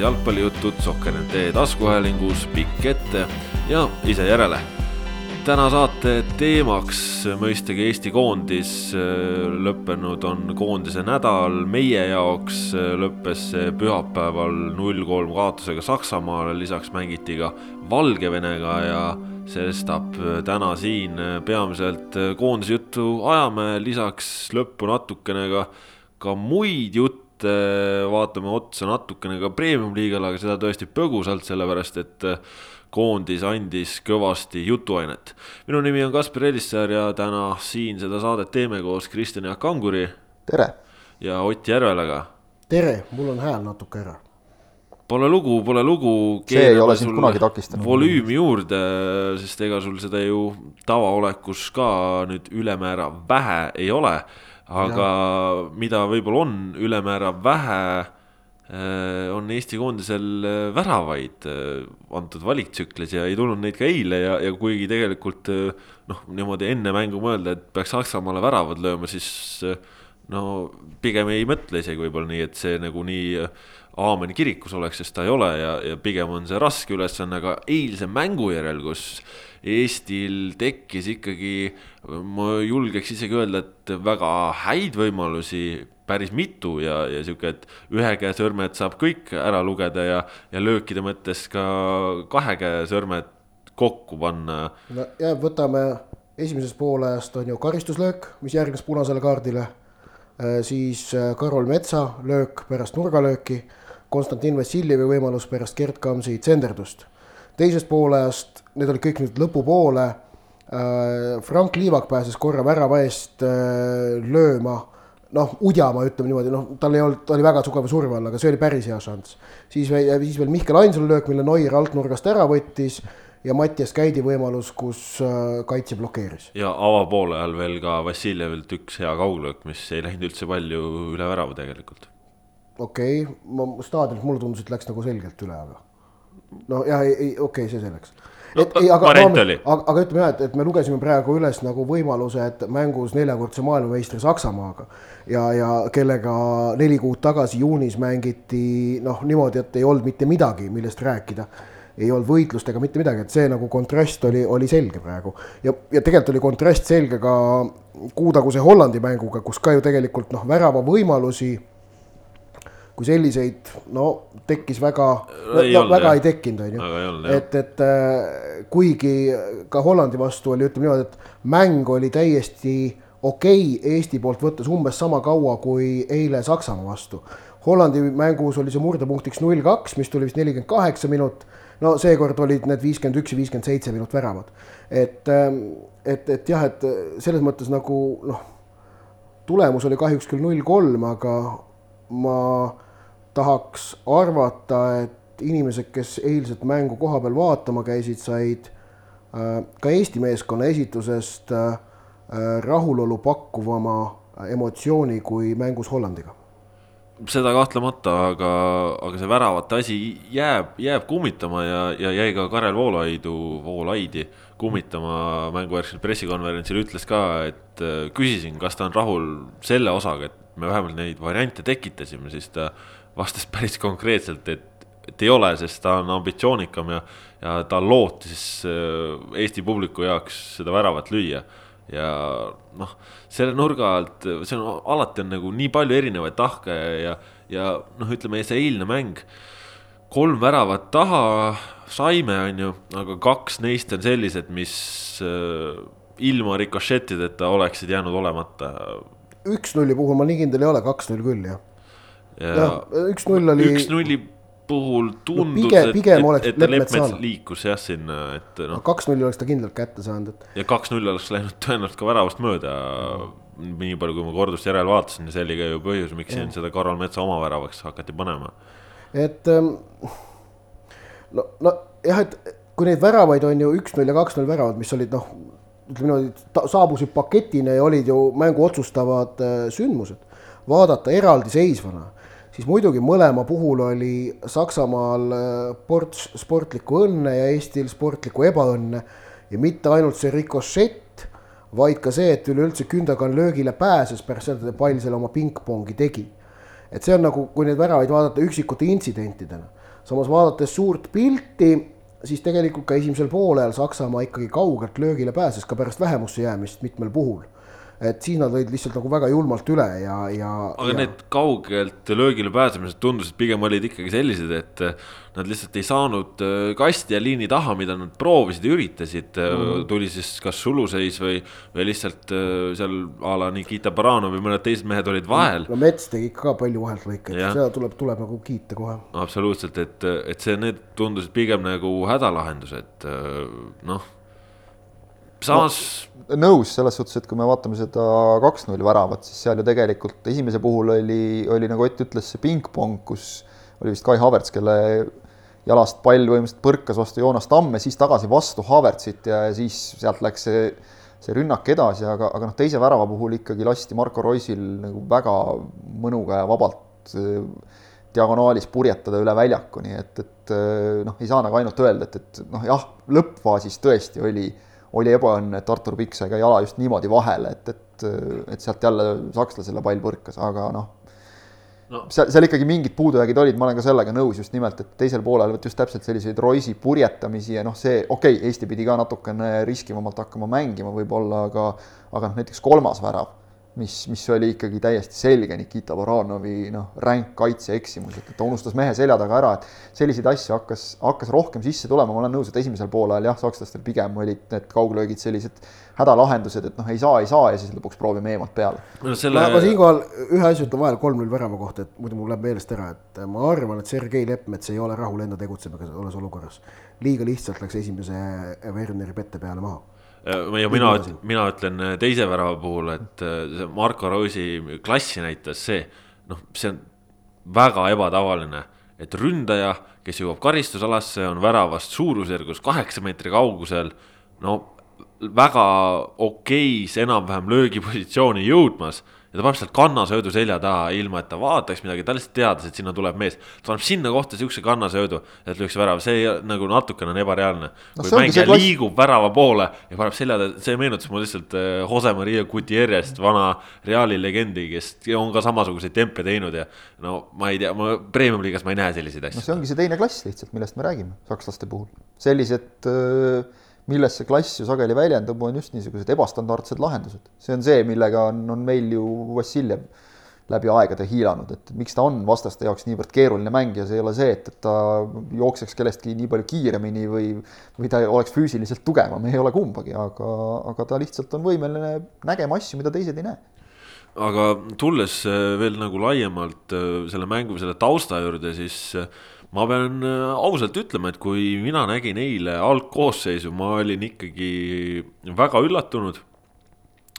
järjekordsed jalgpallijutud Sokker.nt taskuhäälingus pikk ette ja ise järele. täna saate teemaks mõistagi Eesti koondis, lõppenud on koondise nädal, meie jaoks lõppes see pühapäeval null kolm kaotusega Saksamaale, lisaks mängiti ka Valgevenega ja sestap täna siin peamiselt koondise juttu ajame, lisaks lõppu natukene ka ka muid jutte, vaatame otsa natukene ka premium-liigale, aga seda tõesti põgusalt, sellepärast et koondis andis kõvasti jutuainet. minu nimi on Kaspar Elissaar ja täna siin seda saadet teeme koos Kristjan Jaak Kanguri. tere! ja Ott Järvelega. tere, mul on hääl natuke ära. Pole lugu, pole lugu. see ei ole sind kunagi takistanud. volüümi juurde, sest ega sul seda ju tavaolekus ka nüüd ülemäära vähe ei ole aga ja. mida võib-olla on ülemäära vähe, äh, on Eesti koondisel äh, väravaid äh, antud valiktsüklis ja ei tulnud neid ka eile ja, ja kuigi tegelikult noh, niimoodi enne mängu mõelda, et peaks Saksamaale väravad lööma, siis no pigem ei mõtle isegi võib-olla nii, et see nagu nii aamen kirikus oleks, sest ta ei ole ja, ja pigem on see raske ülesanne, aga eilse mängu järel, kus Eestil tekkis ikkagi, ma julgeks isegi öelda, et väga häid võimalusi päris mitu ja, ja sihuke, et ühe käe sõrmed saab kõik ära lugeda ja, ja löökide mõttes ka kahe käe sõrmed kokku panna. no ja võtame esimesest poolest on ju karistuslöök, mis järgnes punasele kaardile. Äh, siis äh, Karol Metsa löök pärast nurgalööki, Konstantin Vassiljevi võimalus pärast Gerd Kamsi tsenderdust teisest poolest, need olid kõik nüüd lõpupoole. Äh, Frank Liivak pääses korra värava eest äh, lööma, noh, udjama, ütleme niimoodi, noh, tal ei olnud, ta oli väga tugeva surve all, aga see oli päris hea šanss. siis, siis veel Mihkel Ainsalu löök, mille Neuer altnurgast ära võttis ja Mattias Käidi võimalus, kus äh, kaitse blokeeris. ja avapoole ajal veel ka Vassiljevilt üks hea kauglöök, mis ei läinud üldse palju üle värava tegelikult. okei okay., ma staadionilt mulle tundus, et läks nagu selgelt üle, aga no ja ei, ei okei okay,, see selleks. Et, ei, aga, aga, aga, ütleme jah, et, et me lugesime praegu üles nagu võimalused mängus neljakordse maailmameistri Saksamaaga. ja, ja kellega neli kuud tagasi juunis mängiti noh, niimoodi, et ei olnud mitte midagi, millest rääkida ei olnud võitlust ega mitte midagi, et see nagu kontrast oli, oli selge praegu. ja, ja tegelikult oli kontrast selge ka kuutaguse Hollandi mänguga, kus ka ju tegelikult noh, värava võimalusi kui selliseid, no tekkis väga, no, no, väga ei tekkinud, on ju. et, et äh, kuigi ka Hollandi vastu oli, ütleme niimoodi, et mäng oli täiesti okei okay, Eesti poolt võttes umbes sama kaua kui eile Saksamaa vastu. Hollandi mängus oli see murdepunktiks null kaks, mis tuli vist nelikümmend kaheksa minut. no seekord olid need viiskümmend üks ja viiskümmend seitse minut väravad. et, ähm, et, et jah, et selles mõttes nagu noh, tulemus oli kahjuks küll null kolm, aga ma tahaks arvata, et inimesed, kes eilset mängu koha peal vaatama käisid, said äh, ka Eesti meeskonna esitusest äh, rahulolu pakkuvama emotsiooni kui mängus Hollandiga. Seda kahtlemata, aga, aga see väravate asi jääb, jääb kummitama ja, ja jäi ka Karel Voolaidu, Voolaidi kummitama mänguvärksel pressikonverentsil, ütles ka, et äh, küsisin, kas ta on rahul selle osaga, et me vähemalt neid variante tekitasime, siis ta vastas päris konkreetselt, et, et ei ole, sest ta on ambitsioonikam ja, ja ta lootis äh, Eesti publiku jaoks seda väravat lüüa. ja noh, selle nurga alt, see on alati on nagu nii palju erinevaid tahke ja, ja noh, ütleme see eilne mäng. kolm väravat taha saime, on ju, aga kaks neist on sellised, mis äh, ilma rikošettideta oleksid jäänud olemata. üks-nulli puhul ma nii kindel ei ole, kaks-null küll jah üks-null oli. üks-nulli puhul tundus no, pigem, pigem et, et, et Leppmets liikus jah sinna, et noh. kaks-null oleks ta kindlalt kätte saanud, et. ja kaks-null oleks läinud tõenäoliselt ka väravast mööda mm.. nii palju, kui ma kordust järele vaatasin see oli ka ju põhjus, miks siin seda Karol Metsa oma väravaks hakati panema. et ähm, no, nojah, et kui neid väravaid on ju üks-null ja kaks-null väravad, mis olid noh, ütleme niimoodi, saabusid paketina ja olid ju mängu otsustavad äh, sündmused, vaadata eraldiseisvana siis muidugi mõlema puhul oli Saksamaal äh, ports sportlikku õnne ja Eestil sportlikku ebaõnne ja mitte ainult see rikošett, vaid ka see, et üleüldse Gündogan löögile pääses pärast seda, et pall selle oma pingpongi tegi. et see on nagu, kui neid väravaid vaadata üksikute intsidentidena. samas vaadates suurt pilti, siis tegelikult ka esimesel poolel Saksamaa ikkagi kaugelt löögile pääses ka pärast vähemusse jäämist mitmel puhul et siis nad olid lihtsalt nagu väga julmalt üle ja, ja. aga ja... need kaugelt löögile pääsemised tundusid pigem olid ikkagi sellised, et äh, nad lihtsalt ei saanud äh, kasti ja liini taha, mida nad proovisid ja üritasid mm.. tuli siis kas suluseis või, või lihtsalt seal a la Nikita Baranov või mõned teised mehed olid vahel. no Mets tegi ikka ka palju vahelt lõike, et seda tuleb, tuleb nagu kiita kohe. absoluutselt, et, et see, need tundusid pigem nagu hädalahendused, noh samas no, nõus selles suhtes, et kui me vaatame seda kaks-null väravat, siis seal ju tegelikult esimese puhul oli, oli nagu Ott ütles, see pingpong, kus oli vist Kai Havertz, kelle jalast pall põhimõtteliselt põrkas vastu Joonas Tamme, siis tagasi vastu Havertzit ja siis sealt läks see, see rünnak edasi, aga, aga noh, teise värava puhul ikkagi lasti Marko Roisil nagu väga mõnuga ja vabalt äh, diagonaalis purjetada üle väljaku, nii et, et äh, noh, ei saa nagu ainult öelda, et, et noh, jah, lõppfaasis tõesti oli oli ebaõnn, et Artur Pikk sai ka jala just niimoodi vahele, et, et, et sealt jälle sakslasele pall põrkas, aga noh no., seal, seal ikkagi mingid puudujäägid olid, ma olen ka sellega nõus just nimelt, et teisel poolel vot just täpselt selliseid Roisi purjetamisi ja noh, see okei okay,, Eesti pidi ka natukene riskivamalt hakkama mängima võib-olla, aga aga noh, näiteks kolmas värav mis, mis oli ikkagi täiesti selge Nikita Varanovi noh, ränk kaitseeksimus, et ta unustas mehe selja taga ära, et selliseid asju hakkas, hakkas rohkem sisse tulema, ma olen nõus, et esimesel poolel jah, sakslastel pigem olid need kauglöögid sellised hädalahendused, et noh, ei saa, ei saa ja siis lõpuks proovime eemalt peale no,. Selle... ma, ma siinkohal ühe asja ütlen vahele kolm-null värava kohta, et muidu mul läheb meelest ära, et ma arvan, et Sergei Leppmets ei ole rahul enda tegutsemisega selles olukorras. liiga lihtsalt läks esimese Werneri pette peale maha ja mina, mina ütlen äh, teise värava puhul, et äh, see Marko Rosi klassi näitas see, noh, see on väga ebatavaline, et ründaja, kes jõuab karistusalasse, on väravast suurusjärgus kaheksa meetri kaugusel. no väga okeis enam-vähem löögipositsiooni jõudmas ja ta paneb sealt kannasöödu selja taha, ilma et ta vaataks midagi, ta lihtsalt teadis, et sinna tuleb mees. ta paneb sinna kohta siukse kannasöödu, et lüüakse värav, see nagu natukene on ebareaalne no,. kui mängija klass... liigub värava poole ja paneb selja see meenutas mulle lihtsalt äh, Jose Maria Gutierrez'st, vana Reali legendi, kes on ka samasuguseid tempe teinud ja. no ma ei tea, ma premium-liigas ma ei näe selliseid asju. no see ongi see teine klass lihtsalt, millest me räägime sakslaste puhul, sellised äh milles see klass ju sageli väljendub, on just niisugused ebastandardsed lahendused. see on see, millega on, on meil ju Vassiljev läbi aegade hiilanud, et miks ta on vastaste jaoks niivõrd keeruline mängija, see ei ole see, et, et ta jookseks kellestki nii palju kiiremini või, või ta oleks füüsiliselt tugevam, ei ole kumbagi, aga, aga ta lihtsalt on võimeline nägema asju, mida teised ei näe aga tulles veel nagu laiemalt äh, selle mängu, selle tausta juurde, siis äh, ma pean äh, ausalt ütlema, et kui mina nägin eile algkoosseisu, ma olin ikkagi väga üllatunud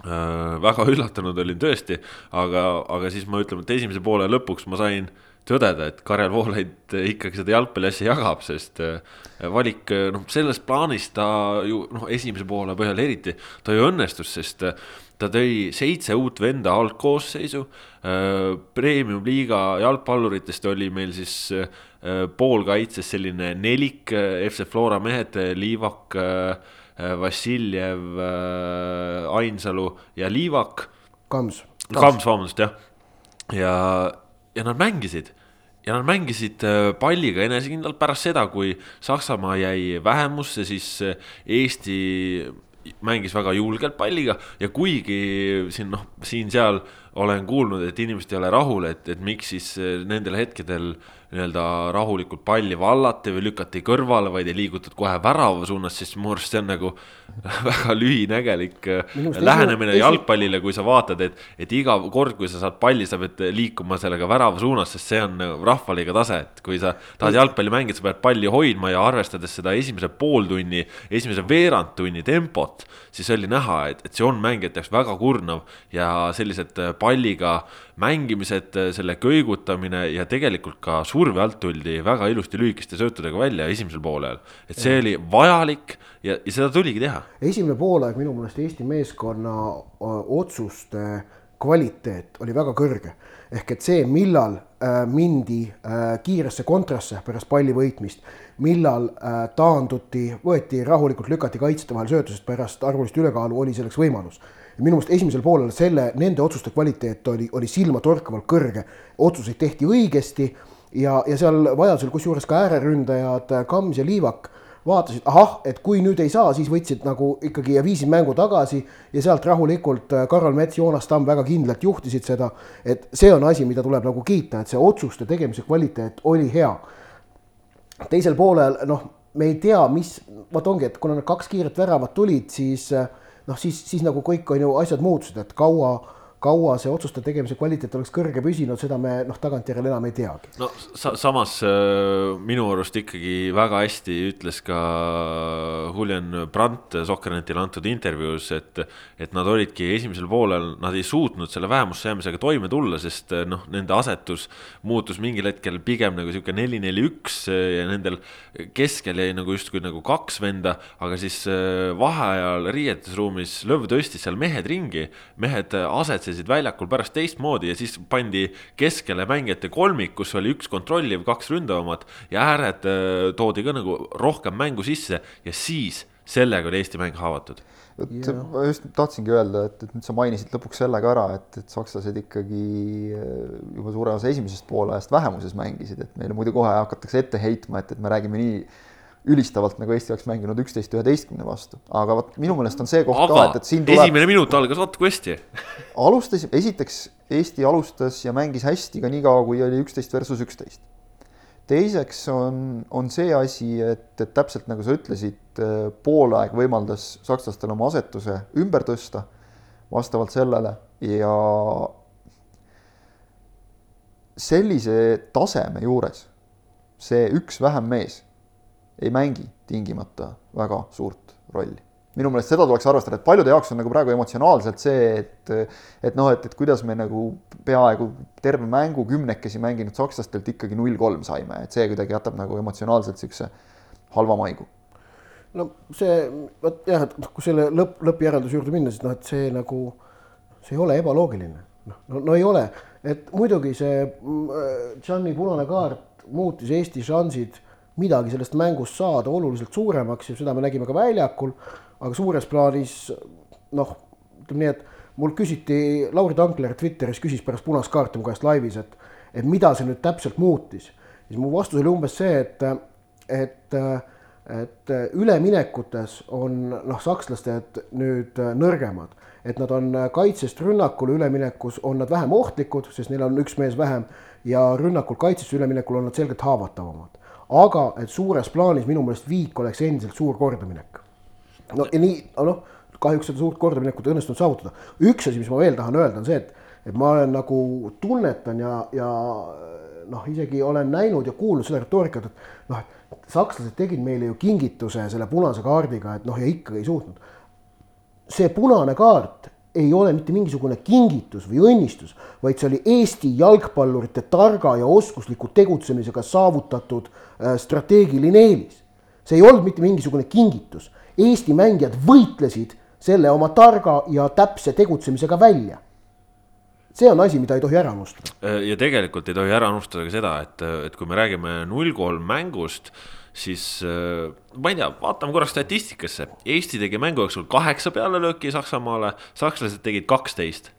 äh,. väga üllatunud olin tõesti, aga, aga siis ma ütlen, et esimese poole lõpuks ma sain tõdeda, et Karel Voolaid ikkagi seda jalgpalliasja jagab, sest äh, valik, äh, noh, selles plaanis ta ju noh, esimese poole põhjal eriti, ta ju õnnestus, sest ta tõi seitse uut venda algkoosseisu. Premium-liiga jalgpalluritest oli meil siis poolkaitses selline nelik äh, FC Flora mehed, äh, Liivak, Vassiljev, Ainsalu ja Liivak. Kams. Kams, vabandust, jah. ja, ja nad mängisid ja nad mängisid palliga enesekindlalt pärast seda, kui Saksamaa jäi vähemusse, siis Eesti mängis väga julgelt palliga ja kuigi siin noh, siin-seal olen kuulnud, et inimesed ei ole rahul, et, et miks siis nendel hetkedel äh, nii-öelda rahulikult palli vallati või lükati kõrvale, vaid ei liigutud kohe värava suunas, siis minu arust see on nagu väga lühinägelik äh, lähenemine esi... jalgpallile, kui sa vaatad, et, et iga kord, kui sa saad palli, sa pead liikuma sellega värava suunas, sest see on nagu rahvaliiga tase, et kui sa tahad jalgpalli mängida, sa pead palli hoidma ja arvestades seda esimese pooltunni, esimese veerandtunni tempot, siis oli näha, et, et see on mängijate jaoks väga kurnav ja sellised palliga mängimised, selle kõigutamine ja tegelikult ka surve alt tuldi väga ilusti lühikeste söötudega välja esimesel poolel. et see ja. oli vajalik ja, ja seda tuligi teha. esimene poolaeg minu meelest Eesti meeskonna otsuste kvaliteet oli väga kõrge. ehk et see, millal äh, mindi äh, kiiresse kontrasse pärast palli võitmist, millal äh, taanduti, võeti rahulikult, lükati kaitsjate vahel söötusest pärast arvulist ülekaalu, oli selleks võimalus minu meelest esimesel poolel selle, nende otsuste kvaliteet oli, oli silmatorkavalt kõrge. otsuseid tehti õigesti ja, ja seal vajadusel kusjuures ka ääreründajad Kams ja Liivak vaatasid, ahah, et kui nüüd ei saa, siis võtsid nagu ikkagi ja viisid mängu tagasi ja sealt rahulikult äh, Karol Mets, Joonas Tamm väga kindlalt juhtisid seda. et see on asi, mida tuleb nagu kiita, et see otsuste tegemise kvaliteet oli hea. teisel poolel noh, me ei tea, mis, vot ongi, et kuna need kaks kiiret väravat tulid, siis äh, noh, siis, siis nagu kõik on ju asjad muutusid, et kaua kaua see otsuste tegemise kvaliteet oleks kõrge püsinud, seda me noh, tagantjärele enam ei teagi. no sa samas äh, minu arust ikkagi väga hästi ütles ka Julian Brandt Sokkernetile antud intervjuus, et, et nad olidki esimesel poolel, nad ei suutnud selle vähemusse jäämisega toime tulla, sest äh, noh, nende asetus muutus mingil hetkel pigem nagu sihuke neli, neli, üks ja nendel keskel jäi nagu justkui nagu kaks venda, aga siis äh, vaheajal riietusruumis Lõv tõstis seal mehed ringi, mehed asetsesid mängisid väljakul pärast teistmoodi ja siis pandi keskele mängijate kolmik, kus oli üks kontrolliv, kaks ründavamat ja ääred äh, toodi ka nagu rohkem mängu sisse ja siis sellega oli Eesti mäng haavatud. Vot ma just tahtsingi öelda, et, et nüüd sa mainisid lõpuks selle ka ära, et, et sakslased ikkagi äh, juba suure osa esimesest poolajast vähemuses mängisid, et meile muidu kohe hakatakse ette heitma, et, et me räägime nii ülistavalt, nagu Eesti oleks mänginud üksteist üheteistkümne vastu, aga vot minu meelest on see koht aga ka, et, et siin tuleb. esimene minut algas kui hästi alustasime, esiteks Eesti alustas ja mängis hästi ka niikaua, kui oli üksteist versus üksteist. teiseks on, on see asi, et, et täpselt nagu sa ütlesid, poolaeg võimaldas sakslastel oma asetuse ümber tõsta vastavalt sellele ja sellise taseme juures see üks vähem mees ei mängi tingimata väga suurt rolli. minu meelest seda tuleks arvestada, et paljude jaoks on nagu praegu emotsionaalselt see, et et noh, et, et kuidas me nagu peaaegu terve mängu kümnekesi mänginud sakslastelt ikkagi null kolm saime, et see kuidagi jätab nagu emotsionaalselt niisuguse halva maigu no see, vot jah, et noh, kui selle lõpp, lõppjärelduse juurde minna, siis noh, et see nagu, see ei ole ebaloogiline. noh, no, no ei ole, et muidugi see Gianni punane kaart muutis Eesti šansid midagi sellest mängust saada oluliselt suuremaks ja seda me nägime ka väljakul. aga suures plaanis noh, ütleme nii, et mul küsiti, Lauri Tankler Twitteris küsis pärast punast kaarti mu käest laivis, et, et mida see nüüd täpselt muutis. siis mu vastus oli umbes see, et, et, et üleminekutes on noh, sakslased nüüd nõrgemad et nad on kaitsest rünnakule üleminekus on nad vähem ohtlikud, sest neil on üks mees vähem ja rünnakult kaitsesse üleminekul on nad selgelt haavatavamad aga et suures plaanis minu meelest viik oleks endiselt suur kordaminek. no ja nii, noh, kahjuks seda suurt kordaminekut ei õnnestunud saavutada. üks asi, mis ma veel tahan öelda, on see, et, et ma olen nagu tunnetan ja, ja noh, isegi olen näinud ja kuulnud seda retoorikat, et noh, et sakslased tegid meile ju kingituse selle punase kaardiga, et noh, ja ikkagi ei suutnud. see punane kaart ei ole mitte mingisugune kingitus või õnnistus, vaid see oli Eesti jalgpallurite targa ja oskusliku tegutsemisega saavutatud äh, strateegiline eelis. see ei olnud mitte mingisugune kingitus, Eesti mängijad võitlesid selle oma targa ja täpse tegutsemisega välja. see on asi, mida ei tohi ära unustada. ja tegelikult ei tohi ära unustada ka seda, et, et kui me räägime null kolm mängust siis äh, ma ei tea, vaatame korra statistikasse. Eesti tegi mängu jooksul kaheksa pealelööki Saksamaale, sakslased tegid kaksteist.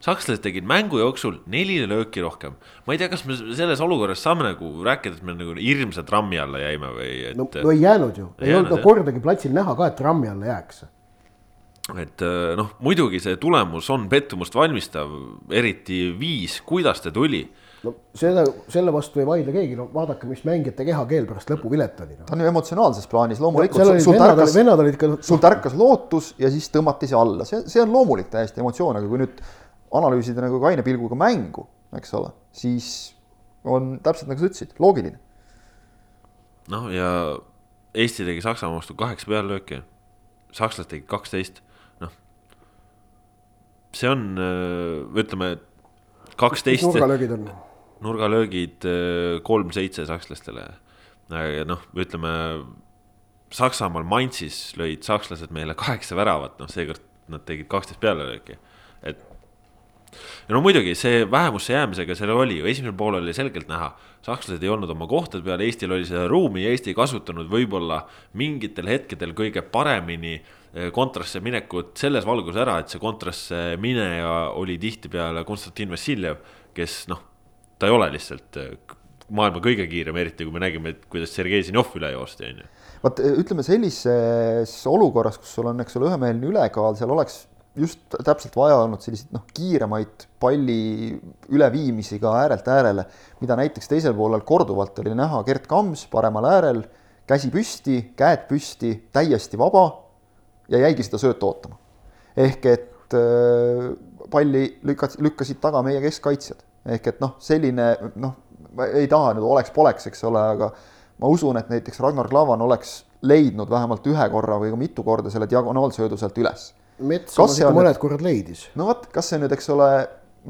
sakslased tegid mängu jooksul neli lööki rohkem. ma ei tea, kas me selles olukorras saame nagu rääkida, et me nagu hirmsalt rammi alla jäime või et.... no, no ei jäänud ju, ei olnud no, kordagi platsil näha ka, et rammi alla jääks et äh, noh, muidugi see tulemus on pettumust valmistav, eriti viis, kuidas ta tuli no selle, selle vastu ei vaidle keegi, no vaadake, mis mängijate kehakeel pärast lõpuvilet oli no.. ta on ju emotsionaalses plaanis loomulikult no,. sul tärkas, ikka... sul tärkas lootus ja siis tõmmati see alla, see, see on loomulik täiesti emotsioon, aga kui nüüd analüüsida nagu kaine pilguga mängu, eks ole, siis on täpselt nagu sa ütlesid, loogiline. noh, ja Eesti tegi Saksamaa vastu kaheksa peallööki, sakslased tegid kaksteist, noh. see on, ütleme kaksteist. nurgalöögid on? Nurgalöögid äh, kolm-seitse sakslastele. noh, ütleme Saksamaal Mainzis lõid sakslased meile kaheksa väravat, noh, seekord nad tegid kaksteist pealelööki, et. ja no muidugi see vähemusse jäämisega seal oli ju, esimesel poolel oli selgelt näha, sakslased ei olnud oma kohtade peal, Eestil oli seda ruumi ja Eesti ei kasutanud võib-olla mingitel hetkedel kõige paremini kontrasse minekut selles valguses ära, et see kontrasse mineja oli tihtipeale Konstantin Vassiljev, kes noh, ta ei ole lihtsalt maailma kõige kiirem, eriti kui me nägime, et kuidas Sergei Zinov üle joosti, on ju. vot ütleme sellises olukorras, kus sul on, eks ole, ühemeelne ülekaal, seal oleks just täpselt vaja olnud selliseid noh, kiiremaid palli üleviimisi ka äärelt äärele, mida näiteks teisel poolel korduvalt oli näha Gerd Kams paremal äärel, käsi püsti, käed püsti, täiesti vaba ja jäigi seda söötu ootama. ehk et äh, palli lükkas, lükkasid taga meie keskkaitsjad, ehk et noh, selline noh ma ei taha nüüd oleks-poleks, eks ole, aga ma usun, et näiteks Ragnar Klavan oleks leidnud vähemalt ühe korra või ka mitu korda selle diagonaalsöödu sealt üles. mets kas ikka mõned nüüd... korrad leidis. no vot, kas see nüüd, eks ole,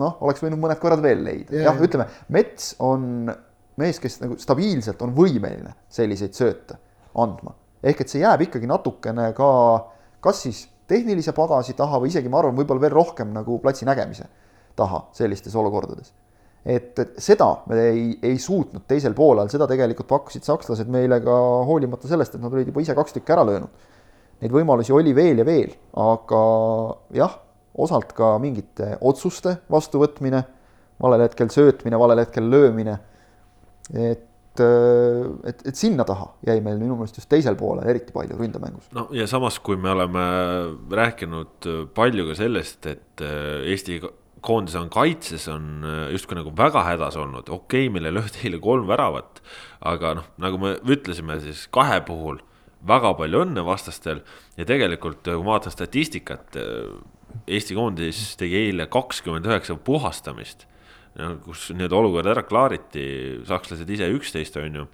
noh, oleks võinud mõned korrad veel leida ja,, jah, ütleme, Mets on mees, kes nagu stabiilselt on võimeline selliseid sööte andma. ehk et see jääb ikkagi natukene ka kas siis tehnilise pagasi taha või isegi ma arvan, võib-olla veel rohkem nagu platsi nägemise taha sellistes olukordades et, seda me ei, ei suutnud teisel poolel, seda tegelikult pakkusid sakslased meile ka hoolimata sellest, et nad olid juba ise kaks tükki ära löönud. Neid võimalusi oli veel ja veel, aga jah, osalt ka mingite otsuste vastuvõtmine, valel hetkel söötmine, valel hetkel löömine. et, et, et sinna taha jäi meil minu meelest just teisel poolel eriti palju ründamängus. no ja samas, kui me oleme rääkinud palju ka sellest, et Eesti koondis on kaitses, on äh, justkui nagu väga hädas olnud, okei okay,, meile löödi eile kolm väravat. aga noh, nagu me ütlesime, siis kahe puhul väga palju õnne vastastel ja tegelikult, kui ma vaatan statistikat, äh, Eesti koondis tegi eile kakskümmend üheksa puhastamist kus nii-öelda olukord ära klaariti, sakslased ise üksteist, on ju.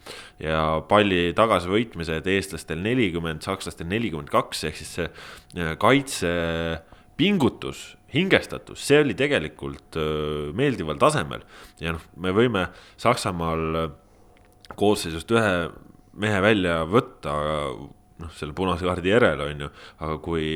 ja palli tagasivõitmised eestlastel nelikümmend, sakslastel nelikümmend kaks, ehk siis see äh, kaitsepingutus hingestatus, see oli tegelikult meeldival tasemel. Ja noh, me võime Saksamaal koosseisust ühe mehe välja võtta, noh, selle punase kaardi järel on ju, aga kui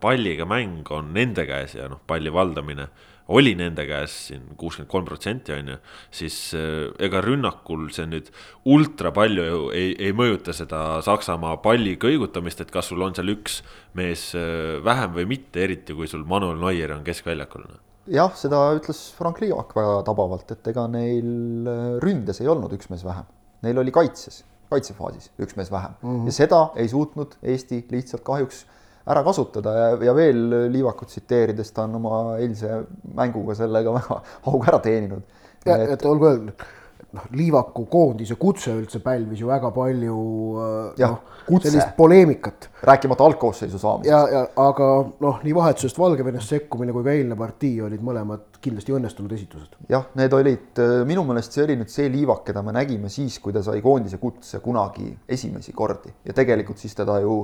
palliga mäng on nende käes ja noh, palli valdamine oli nende käes siin kuuskümmend kolm protsenti on ju, siis äh, ega rünnakul see nüüd ultra palju ju ei, ei mõjuta seda Saksamaa palli kõigutamist, et kas sul on seal üks mees äh, vähem või mitte, eriti kui sul Manuel Neuer on keskväljakul jah, seda ütles Frank Liivak väga tabavalt, et ega neil äh, ründes ei olnud üks mees vähem, neil oli kaitses, kaitsefaasis üks mees vähem mm -hmm. ja seda ei suutnud Eesti lihtsalt kahjuks ära kasutada ja, ja veel Liivakut tsiteerides ta on oma eilse mänguga sellega väga auga ära teeninud. et, et olgu öeldud, noh, Liivaku koondise kutse üldse pälvis ju väga palju äh, noh, sellist poleemikat. rääkimata algkoosseisu saamisest. ja, ja aga noh, nii vahetusest Valgevenest sekkumine kui ka eilne partii olid mõlemad kindlasti õnnestunud esitused. jah, need olid, äh, minu meelest see oli nüüd see Liivak, keda me nägime siis, kui ta sai koondise kutse kunagi esimesi kordi ja tegelikult siis teda ju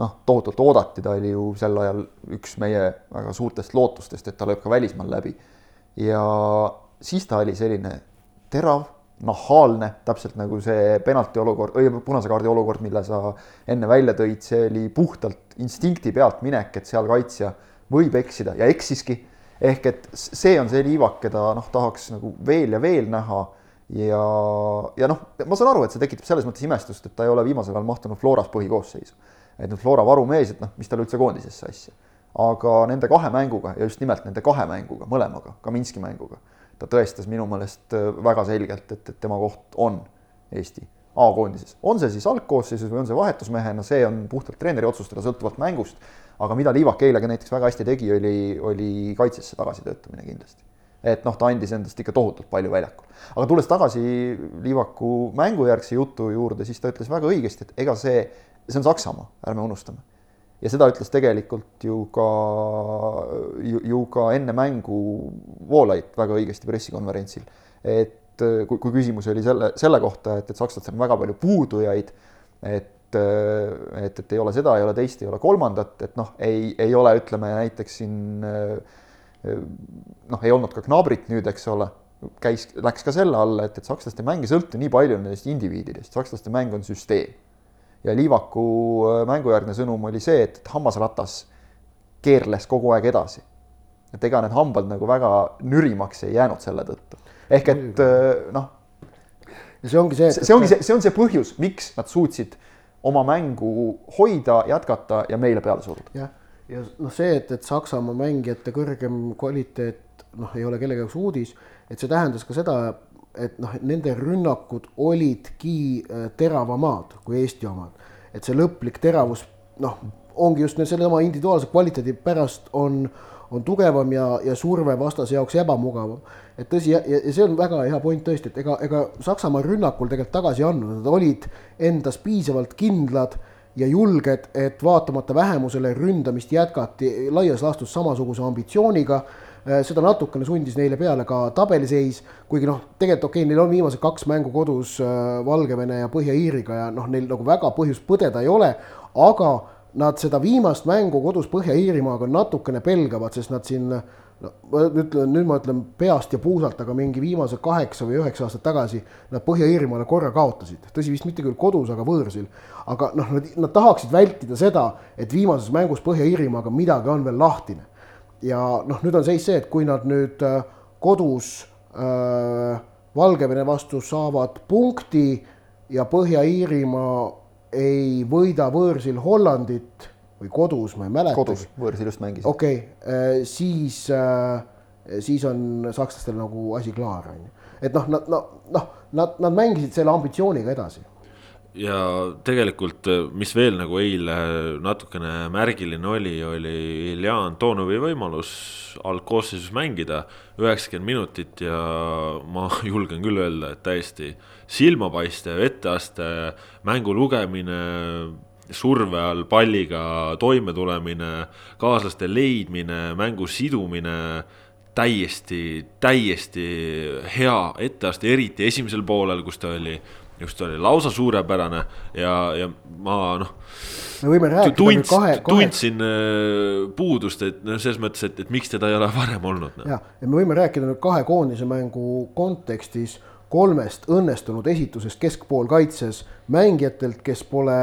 noh, tohutult oodati, ta oli ju sel ajal üks meie väga suurtest lootustest, et ta lööb ka välismaal läbi. ja siis ta oli selline terav, nahaalne, täpselt nagu see penalti olukord, punase kaardi olukord, mille sa enne välja tõid, see oli puhtalt instinkti pealt minek, et seal kaitsja võib eksida ja eksiski. ehk et see on see liivak, keda noh, tahaks nagu veel ja veel näha ja, ja noh, ma saan aru, et see tekitab selles mõttes imestust, et ta ei ole viimasel ajal mahtunud Floras põhikoosseisu et nüüd Flora varumees, et noh, mis tal üldse koondisesse asja. aga nende kahe mänguga ja just nimelt nende kahe mänguga, mõlemaga, ka Minski mänguga, ta tõestas minu meelest äh, väga selgelt, et, et tema koht on Eesti A-koondises. on see siis algkoosseisus või on see vahetusmehena, see on puhtalt treeneri otsustada, sõltuvalt mängust. aga mida Liivak eile ka näiteks väga hästi tegi, oli, oli kaitsesse tagasitöötamine kindlasti et noh, ta andis endast ikka tohutult palju väljakul. aga tulles tagasi Liivaku mängujärgse jutu juurde, siis ta ütles väga õigesti, et ega see see on Saksamaa, ärme unustame. Ja seda ütles tegelikult ju ka, ju ka enne mängu Voolaid väga õigesti pressikonverentsil. et kui, kui küsimus oli selle, selle kohta, et, et sakslastel on väga palju puudujaid, et et, et ei ole seda, ei ole teist, ei ole kolmandat, et noh, ei, ei ole, ütleme näiteks siin noh, ei olnud ka Knabrit nüüd, eks ole, käis, läks ka selle alla, et, et sakslaste mäng ei sõltu nii palju nendest indiviididest, sakslaste mäng on süsteem ja Liivaku äh, mängujärgne sõnum oli see, et, hammasratas keerles kogu aeg edasi. et ega need hambad nagu väga nürimaks ei jäänud selle tõttu. ehk et äh, noh. ja see ongi see. see ongi see, see on see põhjus, miks nad suutsid oma mängu hoida, jätkata ja meile peale suruda. jah, ja noh, see, et, et Saksamaa mängijate kõrgem kvaliteet noh, ei ole kellegi jaoks uudis, et see tähendas ka seda, et noh, nende rünnakud olidki äh, teravamad kui Eesti omad. et see lõplik teravus noh, ongi just sellesama individuaalse kvaliteedi pärast on, on tugevam ja, ja surve vastase jaoks ebamugavam. et tõsi, ja see on väga hea point tõesti, et ega, ega Saksamaa rünnakul tegelikult tagasi ei andnud, nad olid endas piisavalt kindlad ja julged, et vaatamata vähemusele ründamist jätkati laias laastus samasuguse ambitsiooniga. Seda natukene sundis neile peale ka tabeliseis, kuigi noh, tegelikult okei okay,, neil on viimased kaks mängu kodus äh, Valgevene ja Põhja-Iiriga ja noh, neil nagu väga põhjust põdeda ei ole, aga nad seda viimast mängu kodus Põhja-Iirimaaga natukene pelgavad, sest nad siin no ma ütlen, nüüd ma ütlen peast ja puusalt, aga mingi viimase kaheksa või üheksa aastat tagasi nad Põhja-Iirimaale korra kaotasid, tõsi vist mitte küll kodus, aga võõrsil. aga noh, nad tahaksid vältida seda, et viimases mängus Põhja-Iirimaaga midagi on veel lahtine. Ja noh, nüüd on seis see, et kui nad nüüd äh, kodus äh, Valgevene vastu saavad punkti ja Põhja-Iirimaa ei võida võõrsil Hollandit või kodus, ma ei mäleta. kodus, võõrsil just mängisid. okei okay,, siis, siis on sakslastel nagu asi klaar, on ju. et noh, nad, noh, noh, nad, nad mängisid selle ambitsiooniga edasi. Ja tegelikult, mis veel nagu eile natukene märgiline oli, oli Ilja Antonovi võimalus algkoosseisus mängida üheksakümmend minutit ja ma julgen küll öelda, et täiesti silmapaistev etteaste, mängu lugemine, surve all palliga toimetulemine, kaaslaste leidmine, mängu sidumine täiesti, täiesti hea etteaste, eriti esimesel poolel, kus ta oli, just oli lausa suurepärane ja, ja ma noh me võime rääkida nüüd tundsin kahe, kahe, tundsin äh, puudust, et noh, selles mõttes, et, et miks teda ei ole varem olnud no.. jah, ja me võime rääkida nüüd kahe koondise mängu kontekstis kolmest õnnestunud esitusest keskpoolkaitses mängijatelt, kes pole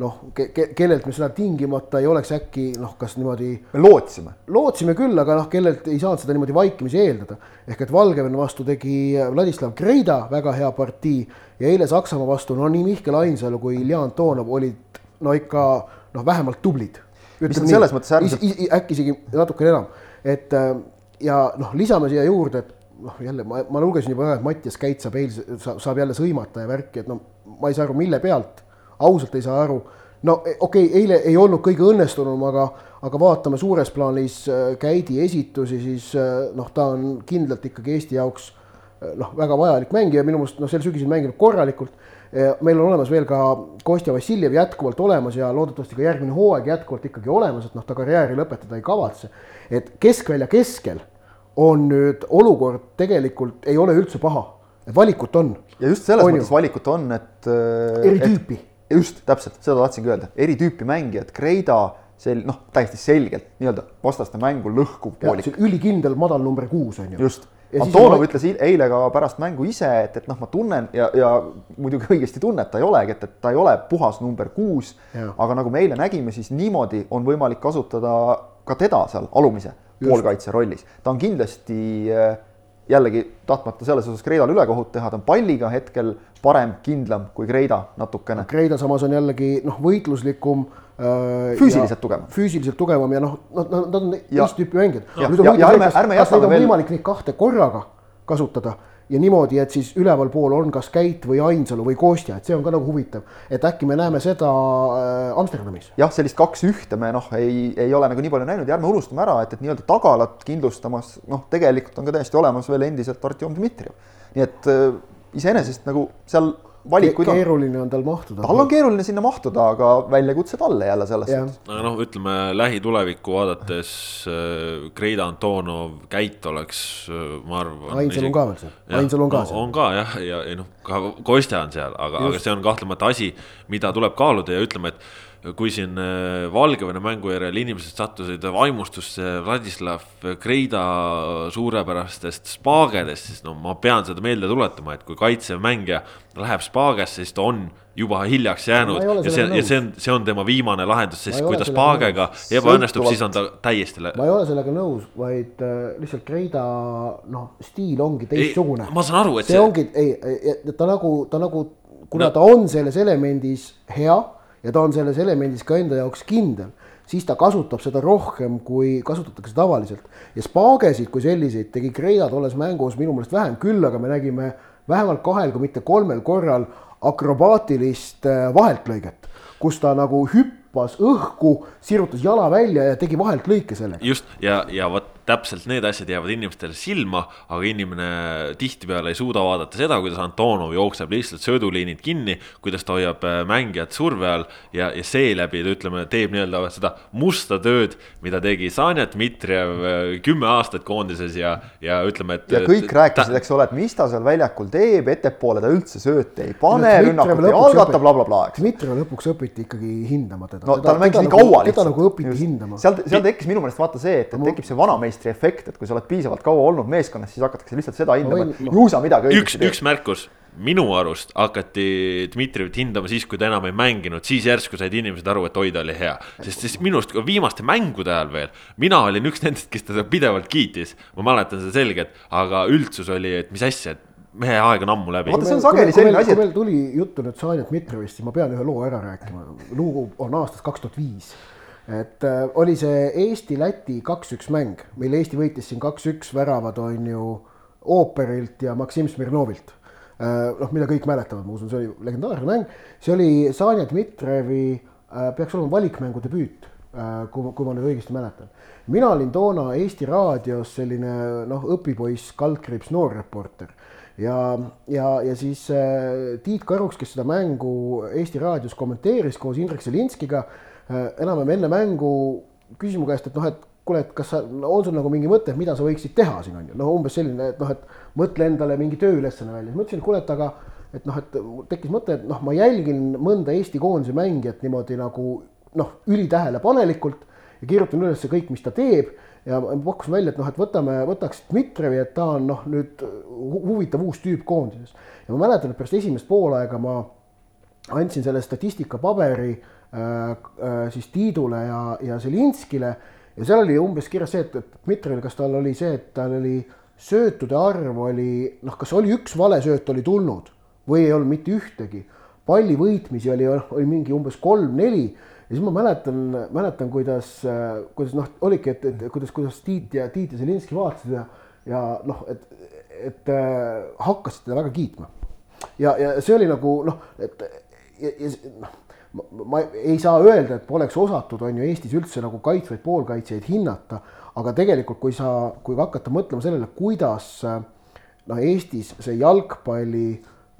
noh ke,, ke, kellelt me seda tingimata ei oleks äkki noh, kas niimoodi me lootsime, lootsime küll, aga noh, kellelt ei saanud seda niimoodi vaikimisi eeldada. ehk et Valgevene vastu tegi Vladislav Greida väga hea partii ja eile Saksamaa vastu no nii Mihkel Ainsalu kui Ilja Antonov olid no ikka noh, vähemalt tublid. On selles mõttes äärmiselt- äkki isegi natukene enam, et äh, ja noh, lisame siia juurde, et noh, jälle ma, ma lugesin juba ka, et Mattias Käit saab eilse, saab jälle sõimata ja värki, et no ma ei saa aru, mille pealt, ausalt ei saa aru. No okei okay,, eile ei olnud kõige õnnestunum, aga, aga vaatame suures plaanis äh, Käidi esitusi, siis äh, noh, ta on kindlalt ikkagi Eesti jaoks noh, väga vajalik mängija, minu meelest noh, sel sügisel mänginud korralikult. meil on olemas veel ka Kostja Vassiljev jätkuvalt olemas ja loodetavasti ka järgmine hooaeg jätkuvalt ikkagi olemas, et noh, ta karjääri lõpetada ei kavatse. et keskvälja keskel on nüüd olukord tegelikult ei ole üldse paha, valikut on. ja just selles On ju? mõttes valikut on, et. eri tüüpi. just täpselt, seda tahtsingi öelda, eri tüüpi mängijad, Kreida, sel-, noh, täiesti selgelt nii-öelda vastaste mängu lõhkuv poolik. ülikindel madal number kuus on ju. just, Antonov on- ütles il- eile ka pärast mängu ise, et, et noh, ma tunnen ja, ja muidugi õigesti tunneb, ta ei olegi, et, et ta ei ole puhas number kuus aga nagu me eile nägime, siis niimoodi on võimalik kasutada ka teda seal alumise poolkaitse rollis. ta on kindlasti äh, jällegi tahtmata selles osas Kreidale ülekohut teha, ta on palliga hetkel parem, kindlam kui Kreida natukene. Kreida samas on jällegi noh, võitluslikum. Füüsiliselt tugevam. füüsiliselt tugevam ja noh, nad, nad on Ja- teist tüüpi mängijad. Ja- nüüd on huvitav see, kas, kas neid on veel- võimalik neid kahte korraga kasutada ja niimoodi, et siis ülevalpool on kas Käit või Ainsalu või Kostja, et see on ka nagu huvitav, et äkki me näeme seda äh, Amsterdamis. jah, sellist kaks ühte me noh, ei, ei ole nagu nii palju näinud ja ärme unustame ära, et, et nii-öelda tagalat kindlustamas noh, tegelikult on ka täiesti olemas veel endiselt Artjom Dmitrijev. nii et äh, iseenesest nagu seal valikuid on. keeruline on tal mahtuda. tal on keeruline sinna mahtuda, aga väljakutse talle jälle selles suhtes. aga noh, ütleme lähitulevikku vaadates äh, Kreida Antonov, Käit oleks, ma arvan. Ainsalu on ka veel seal, Ainsalu on ka no, seal. on ka jah, ja, ja noh, ka Kostja on seal, aga, aga see on kahtlemata asi, mida tuleb kaaluda ja ütleme, et kui siin äh, Valgevene mängu järel inimesed sattusid vaimustusse Vladislav Kreida suurepärastest spaagedest, siis no ma pean seda meelde tuletama, et kui kaitsev mängija läheb spaagesse, siis ta on juba hiljaks jäänud ja see, ja see on, see on tema viimane lahendus, sest kui ta spaagega ebaõnnestub, siis on ta täiesti ma ei ole sellega nõus, vaid äh, lihtsalt Kreida noh, stiil ongi teistsugune. ma saan aru, et see ongi, ei, ta nagu, ta nagu, kuna No. ta on selles elemendis hea, ja ta on selles elemendis ka enda jaoks kindel, siis ta kasutab seda rohkem, kui kasutatakse tavaliselt. ja spaagesid kui selliseid tegi Kreida tolles mängus minu meelest vähem, küll aga me nägime vähemalt kahel, kui mitte kolmel korral akrobaatilist äh, vaheltlõiget, kus ta nagu hüppas õhku, sirutas jala välja ja tegi vaheltlõike sellega. just ja, ja vot täpselt need asjad jäävad inimestele silma, aga inimene tihtipeale ei suuda vaadata seda, kuidas Antonov jookseb lihtsalt sööduliinid kinni, kuidas ta hoiab äh, mängijat surve all ja, ja seeläbi ta ütleme, teeb nii-öelda seda musta tööd, mida tegi Sanja Dmitrijev äh, kümme aastat koondises ja, ja ütleme, et. ja kõik rääkisid, eks ole, et mis ta seal väljakul teeb, ettepoole ta üldse sööte ei pane, rünnakut ei algata bla,, blablabla, eks. Dmitrijev lõpuks õpiti ikkagi hindama teda. no tal mängis nii kaua lihtsalt. teda nagu õpiti hindama. seal, seal tekkis minu meelest vaata see, et, et tekib see vanamees meistri efekt, et kui sa oled piisavalt kaua olnud meeskonnas, siis hakatakse lihtsalt seda hindama, et ju sa midagi õigesti teed. üks märkus, minu arust hakati Dmitrijevit hindama siis, kui ta enam ei mänginud, siis järsku said inimesed aru, et oi, ta oli hea. sest siis minu arust viimaste mängude ajal veel, mina olin üks nendest, kes teda pidevalt kiitis, ma mäletan seda selgelt, aga üldsus oli, et mis asja, et mehe aeg on ammu läbi. vaata, see on sageli selline asi, et. meil tuli juttu nüüd Sanjat Dmitrijevist, siis ma pean ühe loo ära rääkima. lugu on aastast kaks tuhat viis et äh, oli see Eesti-Läti kaks-üks mäng, mille Eesti võitis siin kaks-üks, väravad on ju Ooperilt ja Maksim Smirnovilt äh,. noh, mida kõik mäletavad, ma usun, see oli legendaarne mäng, see oli Sanja Dmitrijevi äh,, peaks olema valikmängu debüüt äh,, kui, kui ma nüüd õigesti mäletan. mina olin toona Eesti Raadios selline noh, õpipoiss, kaldkriips, noorreporter ja, ja, ja siis äh, Tiit Karuks, kes seda mängu Eesti Raadios kommenteeris koos Indrek Zelinskiga Äh, enam-vähem enne mängu küsis mu käest, et noh, et kuule, et kas sa, on sul nagu mingi mõte, et mida sa võiksid teha siin on ju, noh, umbes selline, et noh, et mõtle endale mingi tööülesanne välja, ma ütlesin, et kuule, et aga et noh, et tekkis mõte, et noh, ma jälgin mõnda Eesti koondise mängijat niimoodi nagu noh, ülitähelepanelikult ja kirjutan üles kõik, mis ta teeb. Ja pakkusin välja, et noh, et võtame, võtaks Dmitrijevi, et ta on noh, nüüd huvitav uus tüüp koondises. ja ma mäletan, et pärast esimest poolaega ma andsin selle statistikapaberi Äh, äh, siis Tiidule ja, ja Zelinskile ja seal oli umbes kirjas see, et, et Dmitrijal, kas tal oli see, et tal oli söötude arv oli noh, kas oli üks vale sööt oli tulnud või ei olnud mitte ühtegi. palli võitmisi oli, oli mingi umbes kolm-neli ja siis ma mäletan, mäletan, kuidas, kuidas noh, oligi, et, et kuidas, kuidas Tiit ja Tiit ja Zelinski vaatasid ja, ja noh, et, et äh, hakkasid teda väga kiitma. ja, ja see oli nagu noh, et ja, ja noh ma ei saa öelda, et poleks osatud, on ju Eestis üldse nagu kaitsvaid poolkaitsjaid hinnata, aga tegelikult, kui sa, kui hakata mõtlema sellele, kuidas noh, Eestis see jalgpalli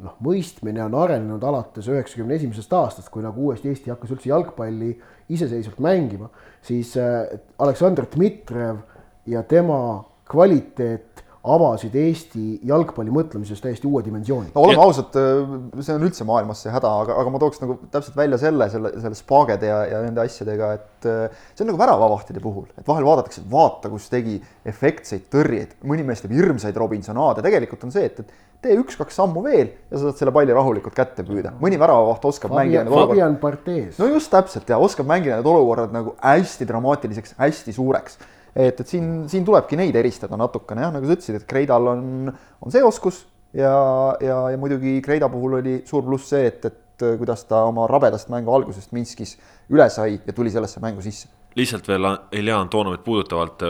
noh, mõistmine on arenenud alates üheksakümne esimesest aastast, kui nagu uuesti Eesti hakkas üldse jalgpalli iseseisvalt mängima, siis äh, Aleksandr Dmitrijev ja tema kvaliteet avasid Eesti jalgpalli mõtlemises täiesti uue dimensiooni. no oleme ausad, see on üldse maailmas see häda, aga, aga ma tooks nagu täpselt välja selle, selle, selle spaagede ja, ja nende asjadega, et see on nagu väravavahtide puhul, et vahel vaadatakse, et vaata, kus tegi efektseid tõrjeid, mõni mees teeb hirmsaid Robinsonaade, tegelikult on see, et, et tee üks-kaks sammu veel ja sa saad selle palli rahulikult kätte püüda. mõni väravavaht oskab Fabian, mängida Fabian Barthes. no just täpselt ja oskab mängida need olukorrad nagu hästi dramaatiliseks, hästi suureks et, et siin, siin tulebki neid eristada natukene jah, nagu sa ütlesid, et Kreidal on, on see oskus ja, ja, ja muidugi Kreida puhul oli suur pluss see, et, et kuidas ta oma rabedast mängu algusest Minskis üle sai ja tuli sellesse mängu sisse lihtsalt veel Ilja Antonovit puudutavalt, äh,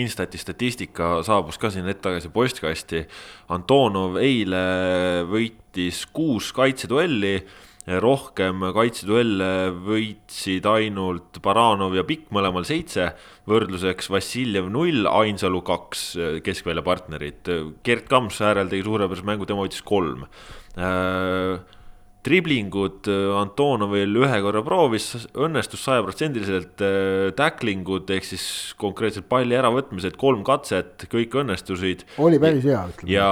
Instati statistika saabus ka siin hetk tagasi postkasti. Antonov eile võitis kuus kaitseduelli rohkem kaitseduelle võitsid ainult Baranov ja Pikk mõlemal seitse, võrdluseks Vassiljev null, Ainsalu kaks keskvälja partnerit, Gerd Kams äärel tegi suurepärase mängu, tema võitis kolm driblingud äh, Antonovil ühe korra proovis, õnnestus sajaprotsendiliselt äh, tacklingud ehk siis konkreetselt palli äravõtmised, kolm katset, kõik õnnestusid. oli päris hea, ütleme. ja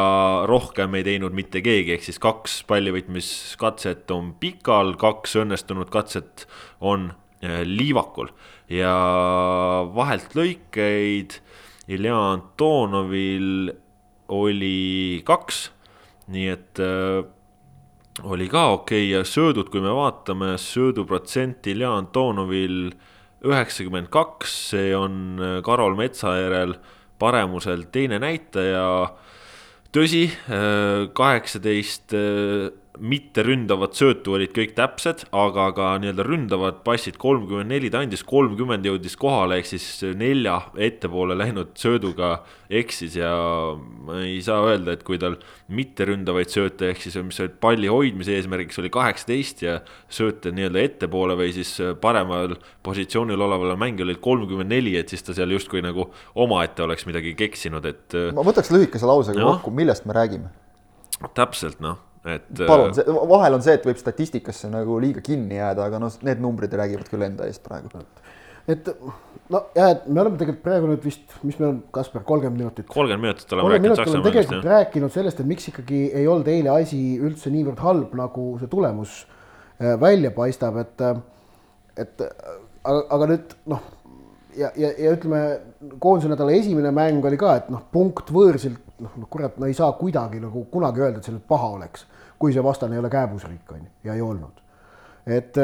rohkem ei teinud mitte keegi, ehk siis kaks pallivõtmiskatset on pikal, kaks õnnestunud katset on äh, liivakul ja vahelt lõikeid Ilja Antonovil oli kaks, nii et oli ka okei okay. ja söödud, kui me vaatame, sööduprotsent Ilja Antonovil üheksakümmend kaks, see on äh, Karol Metsa järel paremusel teine näitaja. tõsi, äh, kaheksateist äh, mitteründavad söötu olid kõik täpsed, aga ka nii-öelda ründavad passid kolmkümmend neli, ta andis kolmkümmend, jõudis kohale, ehk siis nelja ettepoole läinud sööduga eksis ja ma ei saa öelda, et kui tal mitteründavaid sööte, ehk siis mis olid palli hoidmise eesmärgiks oli kaheksateist ja sööte nii-öelda ettepoole või siis paremal positsioonil olevale mängijale olid kolmkümmend neli, et siis ta seal justkui nagu omaette oleks midagi keksinud, et. ma võtaks lühikese lausega no. kokku, millest me räägime täpselt noh, et. palun, vahel on see, et võib statistikasse nagu liiga kinni jääda, aga noh, need numbrid räägivad küll enda eest praegu. et no ja, et me oleme tegelikult praegu nüüd vist, mis meil on, Kaspar, kolmkümmend minutit. kolmkümmend minutit oleme rääkinud Saksamaa tegelikult jah. rääkinud sellest, et miks ikkagi ei olnud eile asi üldse niivõrd halb, nagu see tulemus äh, välja paistab, et, äh, et aga, aga nüüd noh, ja, ja, ja ütleme, koondise nädala esimene mäng oli ka, et noh, punkt võõrsilt noh, no kurat, no ei saa kuidagi nagu kunagi öelda, et see nüüd paha oleks, kui see vastane ei ole kääbusriik, on ju, ja ei olnud. et,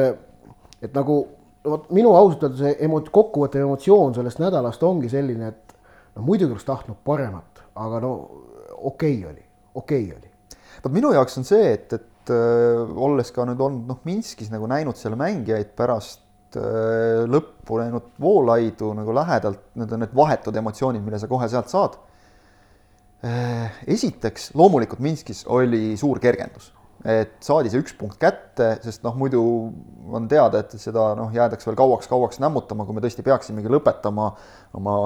et nagu vot minu ausalt öelda see emo-, kokkuvõttev emotsioon sellest nädalast ongi selline, et no muidugi oleks tahtnud paremat, aga no okei okay oli, okei okay oli. vot minu jaoks on see, et, et äh, olles ka nüüd olnud noh, Minskis nagu näinud seal mängijaid pärast lõppu näinud Voolaidu nagu lähedalt, need on need vahetud emotsioonid, mille sa kohe sealt saad. Äh, esiteks loomulikult Minskis oli suur kergendus, et saadi see üks punkt kätte, sest noh, muidu on teada, et seda noh, jäädaks veel kauaks-kauaks nämmutama, kui me tõesti peaksimegi lõpetama oma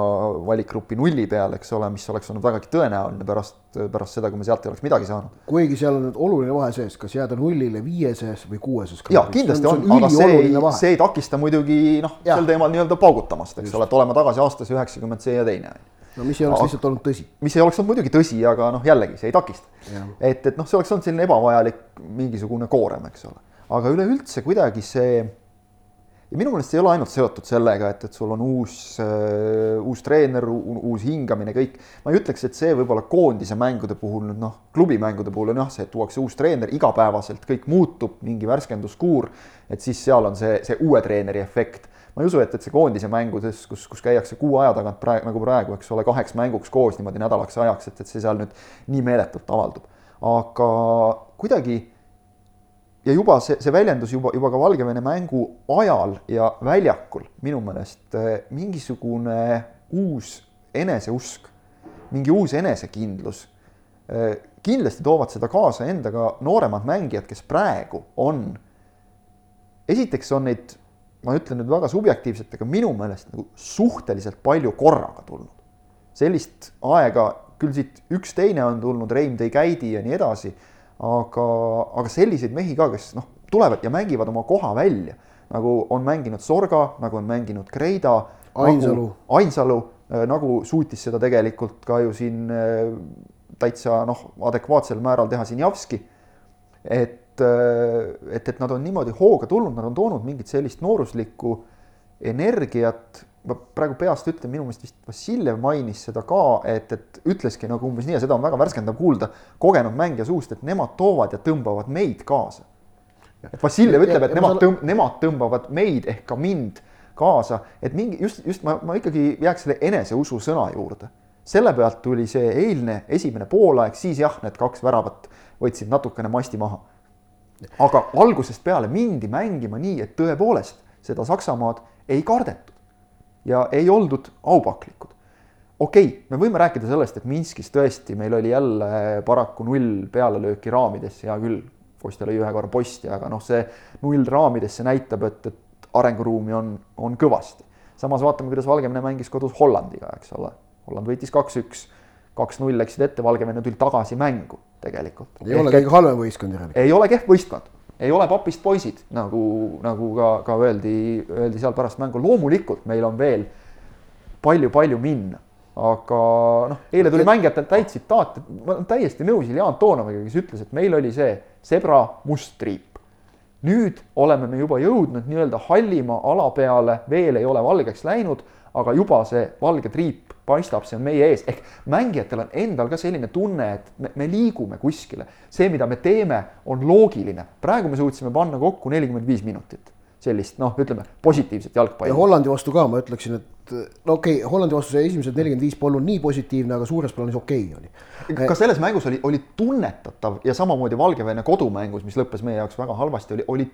valikgrupi nulli peal, eks ole, mis oleks olnud vägagi tõenäoline pärast, pärast seda, kui me sealt ei oleks midagi saanud. kuigi seal on nüüd oluline vahe sees, kas jääda nullile viieses või kuueses. ja kindlasti on, on, aga see ei, see ei takista muidugi noh, sel teemal nii-öelda paugutamast, eks ole, et olema tagasi aastas üheksakümmend see ja teine no mis ei oleks lihtsalt olnud tõsi. mis ei oleks olnud muidugi tõsi, aga noh, jällegi see ei takista. et, et noh, see oleks olnud selline ebavajalik mingisugune koorem, eks ole. aga üleüldse kuidagi see ja minu meelest see ei ole ainult seotud sellega, et, et sul on uus äh,, uus treener, uus hingamine, kõik. ma ei ütleks, et see võib-olla koondise mängude puhul nüüd noh, klubimängude puhul on jah, see, et tuuakse uus treener, igapäevaselt kõik muutub, mingi värskenduskuur. et siis seal on see, see uue treeneri efekt ma ei usu, et, et see koondise mängudes, kus, kus käiakse kuu aja tagant praegu, nagu praegu, eks ole, kaheks mänguks koos niimoodi nädalaks ajaks, et, et see seal nüüd nii meeletult avaldub. aga kuidagi ja juba see, see väljendus juba, juba ka Valgevene mängu ajal ja väljakul minu meelest eh, mingisugune uus eneseusk, mingi uus enesekindlus. Eh, kindlasti toovad seda kaasa endaga nooremad mängijad, kes praegu on, esiteks on neid ma ütlen nüüd väga subjektiivselt, aga minu meelest nagu suhteliselt palju korraga tulnud. sellist aega, küll siit üks teine on tulnud, Reim tõi käidi ja nii edasi, aga, aga selliseid mehi ka, kes noh, tulevad ja mängivad oma koha välja, nagu on mänginud Sorga, nagu on mänginud Kreida. Ainsalu. Ainsalu, äh, nagu suutis seda tegelikult ka ju siin äh, täitsa noh, adekvaatsel määral teha Sinjavski. et et, et nad on niimoodi hooga tulnud, nad on toonud mingit sellist nooruslikku energiat, ma praegu peast ütlen, minu meelest vist Vassiljev mainis seda ka, et, et ütleski nagu umbes nii ja seda on väga värskendav kuulda kogenud mängija suust, et nemad toovad ja tõmbavad meid kaasa. et Vassiljev ütleb, et nemad tõmb-, nemad tõmbavad meid ehk ka mind kaasa, et mingi just, just ma, ma ikkagi jääks selle eneseusu sõna juurde. selle pealt tuli see eilne esimene poolaeg, siis jah, need kaks väravat võtsid natukene masti maha aga algusest peale mindi mängima nii, et tõepoolest seda Saksamaad ei kardetud ja ei oldud aupaklikud. okei okay,, me võime rääkida sellest, et Minskis tõesti meil oli jälle paraku null pealelööki raamidesse, hea küll, Kostja lõi ühe korra posti, aga noh, see null raamidesse näitab, et, et arenguruumi on, on kõvasti. samas vaatame, kuidas Valgevene mängis kodus Hollandiga, eks ole. Holland võitis kaks-üks, kaks-null läksid ette, Valgevene tuli tagasi mängu tegelikult. ei ole kõige halvem võistkond järelikult. ei ole kehv võistkond, ei ole papist poisid, nagu, nagu ka, ka öeldi, öeldi seal pärast mängu, loomulikult meil on veel palju-palju minna aga noh, eile tuli mängijatelt täit tsitaat, ma olen täiesti nõus Iljaan Toonoviga, kes ütles, et meil oli see sebra must triip. nüüd oleme me juba jõudnud nii-öelda hallima ala peale, veel ei ole valgeks läinud, aga juba see valge triip paistab, see on meie ees, ehk mängijatel on endal ka selline tunne, et me, me liigume kuskile. see, mida me teeme, on loogiline. praegu me suutsime panna kokku nelikümmend viis minutit. sellist noh, ütleme positiivset jalgpalli. ja Hollandi vastu ka ma ütleksin, et no okei okay,, Hollandi vastu see esimesed nelikümmend viis polnud nii positiivne, aga suures plaanis okei okay oli. ka selles mängus oli, oli tunnetatav ja samamoodi Valgevene kodumängus, mis lõppes meie jaoks väga halvasti, oli, oli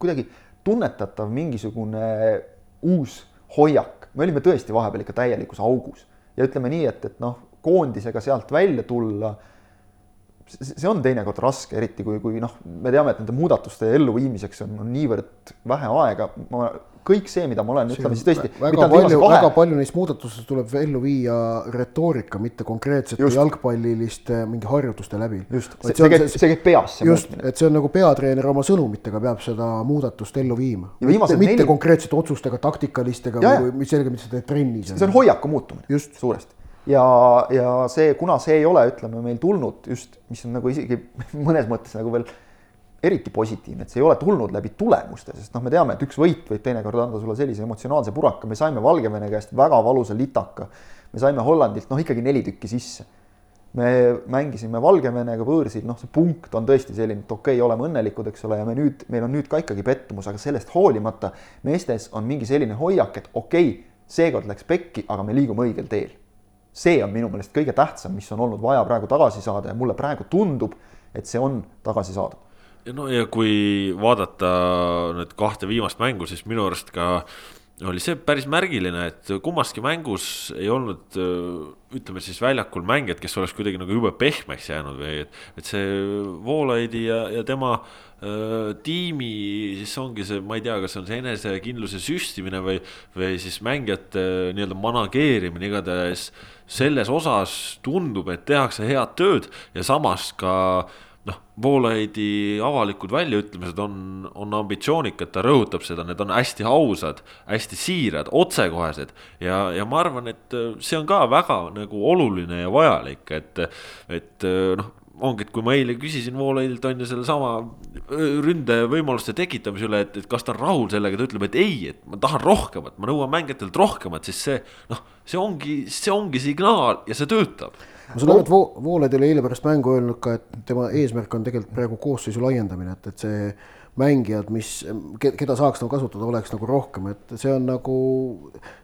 kuidagi tunnetatav mingisugune uus hoiak, me olime tõesti vahepeal ikka täielikus augus ja ütleme nii, et, et noh, koondisega sealt välja tulla see on teinekord raske, eriti kui, kui noh, me teame, et nende muudatuste elluviimiseks on, on niivõrd vähe aega, ma kõik see, mida ma olen, ütleme siis tõesti. väga palju, väga palju neist muudatustest tuleb ellu viia retoorika, mitte konkreetsete just. jalgpalliliste mingi harjutuste läbi. just, see, see käib, see käib peas, just, et see on nagu peatreener oma sõnumitega peab seda muudatust ellu viima. mitte, mitte neli... konkreetsete otsustega, taktikalistega ja, või, sellega, mis sa teed trennis. see on hoiaku muutumine, suuresti ja, ja see, kuna see ei ole, ütleme meil tulnud just, mis on nagu isegi mõnes mõttes nagu veel eriti positiivne, et see ei ole tulnud läbi tulemuste, sest noh, me teame, et üks võit võib teinekord anda sulle sellise emotsionaalse puraka, me saime Valgevene käest väga valusa litaka. me saime Hollandilt noh, ikkagi neli tükki sisse. me mängisime Valgevenega võõrsil, noh, see punkt on tõesti selline, et okei okay,, oleme õnnelikud, eks ole, ja me nüüd, meil on nüüd ka ikkagi pettumus, aga sellest hoolimata meestes on mingi selline hoiak, et okei okay,, seekord läks pekki, aga me liigume õigel teel. see on minu meelest kõige tähtsam, mis on olnud vaja praegu tagasi saada ja mulle praegu tundub, et see on tagasi saadud no ja kui vaadata nüüd kahte viimast mängu, siis minu arust ka oli see päris märgiline, et kummaski mängus ei olnud ütleme siis väljakul mängijad, kes oleks kuidagi nagu jube pehmeks jäänud või et, et see Voolaidi ja, ja tema äh, tiimi, siis ongi see, ma ei tea, kas on see enesekindluse süstimine või, või siis mängijate nii-öelda manageerimine, igatahes selles osas tundub, et tehakse head tööd ja samas ka äh, noh, Voolaidi avalikud väljaütlemised on, on ambitsioonikad, ta rõhutab seda, need on hästi ausad, hästi siirad, otsekohesed. ja, ja ma arvan, et see on ka väga nagu oluline ja vajalik, et, et noh ongi, et kui ma eile küsisin Voolaidilt on ju sellesama ründevõimaluste tekitamise üle, et, et kas ta on rahul sellega, ta ütleb, et ei, et ma tahan rohkemat, ma nõuan mängijatelt rohkemat, siis see noh, see ongi, see ongi signaal ja see töötab ma saan aru, et Vo-, Voolaid oli eile pärast mängu öelnud ka, et tema eesmärk on tegelikult praegu koosseisu laiendamine, et, et see mängijad, mis, keda saaks nagu kasutada, oleks nagu rohkem, et see on nagu.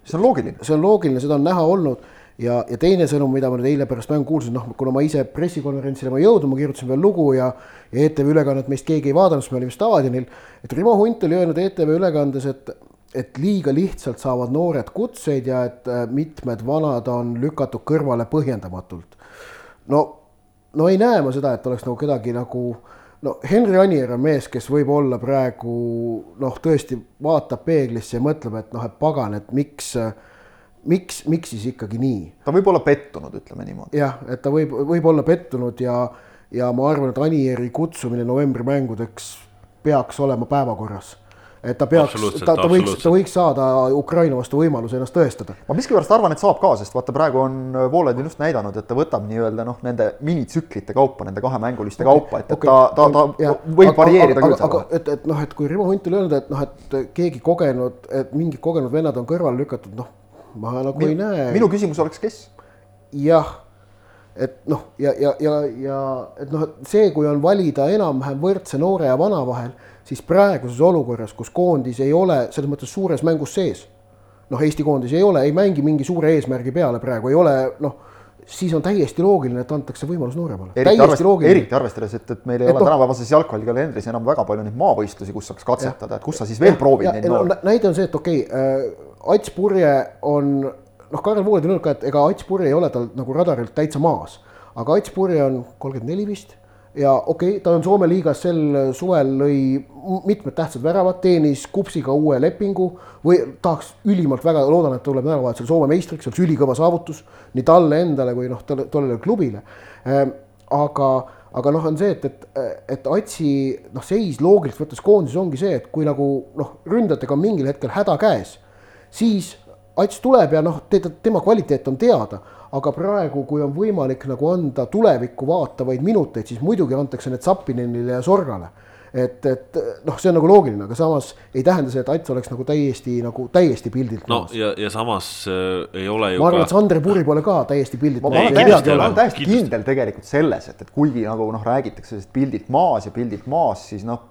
see on loogiline. see on loogiline, seda on näha olnud ja, ja teine sõnum, mida ma nüüd eile pärast mängu kuulsin, noh, kuna ma ise pressikonverentsile ma ei jõudnud, ma kirjutasin veel lugu ja ja ETV ülekannet meist keegi ei vaadanud, sest me olime staadionil. et Rimo Hunt oli öelnud ETV ülekandes, et et liiga lihtsalt saavad noored kutseid ja et äh, mitmed vanad on lükatud kõrvale põhjendamatult. no, no ei näe ma seda, et oleks nagu kedagi nagu no Henri Anier on mees, kes võib olla praegu noh, tõesti vaatab peeglisse ja mõtleb, et noh, et pagan, et miks, miks, miks siis ikkagi nii. ta võib olla pettunud, ütleme niimoodi. jah, et ta võib, võib olla pettunud ja, ja ma arvan, et Anieri kutsumine novembri mängudeks peaks olema päevakorras et ta peaks, ta, ta võiks, ta võiks saada Ukraina vastu võimaluse ennast tõestada. ma miskipärast arvan, et saab ka, sest vaata, praegu on Voolaid just näidanud, et ta võtab nii-öelda noh, nende minitsüklite kaupa, nende kahemänguliste okay, kaupa, et okay, ta, ta, ta ja, võib varieerida küll. aga et, et noh, et kui Rivo Hunt oli öelnud, et noh, et keegi kogenud, et mingid kogenud vennad on kõrvale lükatud, noh, ma nagu minu, ei näe. minu küsimus oleks, kes? jah et noh, ja, ja, ja, ja et noh, see, kui on valida enam-vähem võrdse noore ja vana vahel siis praeguses olukorras, kus koondis ei ole selles mõttes suures mängus sees, noh, Eesti koondis ei ole, ei mängi mingi suure eesmärgi peale praegu, ei ole noh, siis on täiesti loogiline, et antakse võimalus nooremale. eriti, arvest, eriti arvestades, et, et meil ei et ole no, tänapäevases jalgpallikalendris enam väga palju neid maavõistlusi, kus saaks katsetada, et kus sa siis veel ja, proovid ja, neid noori no,. näide on see, et okei okay, äh,, Ats Purje on, noh, Karel Voolaid on öelnud ka, et ega Ats Purje ei ole tal nagu radarilt täitsa maas, aga Ats Purje on kolmkümmend neli vist ja okei okay,, ta on Soome liigas sel suvel lõi mitmed tähtsad väravad, teenis Kupsiga uue lepingu või tahaks ülimalt väga, loodan, et tuleb nädalavahetusel Soome meistriks, see oleks ülikõva saavutus nii talle endale kui noh, talle, tollele klubile. Ehm, aga, aga noh, on see, et, et, et Atsi noh, seis loogiliselt võttes koondises ongi see, et kui nagu noh, ründajatega on mingil hetkel häda käes, siis Ats tuleb ja noh, tema kvaliteet on teada aga praegu, kui on võimalik nagu anda tulevikku vaatavaid minuteid, siis muidugi antakse need Zappinenile ja Sorgale et, et noh, see on nagu loogiline, aga samas ei tähenda see, et Ats oleks nagu täiesti nagu täiesti pildilt no, maas. ja, ja samas äh, ei ole ju ma arvan ka..., et Sander Puri pole ka täiesti pildilt ma maas. ma olen täiesti kindel tegelikult selles, et, et kuigi nagu noh, räägitakse sellest pildilt maas ja pildilt maas, siis noh,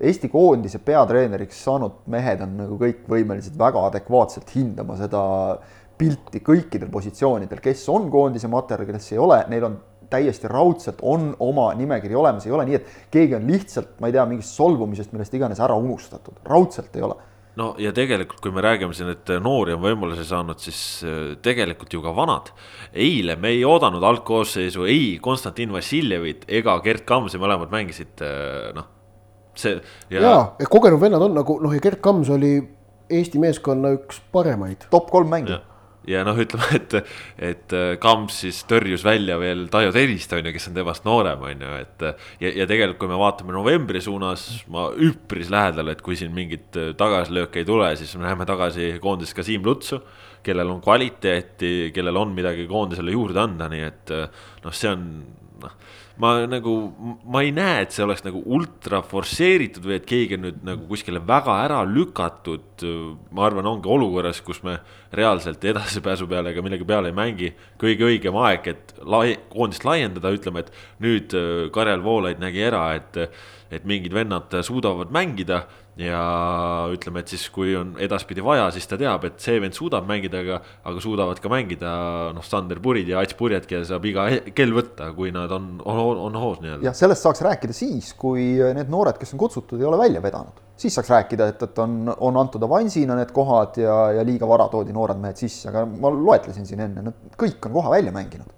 Eesti koondise peatreeneriks saanud mehed on nagu kõik võimelised väga adekvaatselt hindama seda pilti kõikidel positsioonidel, kes on koondise materjal, kes ei ole, neil on täiesti raudselt on oma nimekiri olemas, ei ole nii, et keegi on lihtsalt, ma ei tea, mingist solvumisest, millest iganes ära unustatud, raudselt ei ole no ja tegelikult, kui me räägime siin, et noori on võimaluse saanud, siis äh, tegelikult ju ka vanad. eile me ei oodanud algkoosseisu ei Konstantin Vassiljevit ega Gerd Kamsi, mõlemad mängisid äh, noh, see. ja, ja, et kogenud vennad on nagu noh, ja Gerd Kams oli Eesti meeskonna üks paremaid. top kolm mängija ja noh, ütleme, et, et äh, Kamps siis tõrjus välja veel Taio Terist, on ju, kes on temast noorem, on ju, et. ja, ja tegelikult, kui me vaatame novembri suunas, ma üpris lähedal, et kui siin mingit äh, tagasilööke ei tule, siis me näeme tagasi koondises ka Siim Lutsu. kellel on kvaliteeti, kellel on midagi koondisele juurde anda, nii et äh, noh, see on noh ma nagu, ma ei näe, et see oleks nagu ultra forsseeritud või et keegi on nüüd nagu kuskile väga ära lükatud. ma arvan, ongi olukorras, kus me reaalselt edasipääsu peale ega millegi peale ei mängi. kõige õigem aeg, et lai, koondist laiendada, ütleme, et nüüd äh, Karel Voolaid nägi ära, et, et mingid vennad suudavad mängida ja ütleme, et siis, kui on edaspidi vaja, siis ta teab, et see vend suudab mängida, aga, aga suudavad ka mängida noh, Sander Purid ja Ats Purjed, kelle saab iga kell võtta, kui nad on, on, on hoos nii-öelda. jah, sellest saaks rääkida siis, kui need noored, kes on kutsutud, ei ole välja vedanud. siis saaks rääkida, et, et on, on antud avansina need kohad ja, ja liiga vara toodi noored mehed sisse, aga ma loetlesin siin enne, nad kõik on koha välja mänginud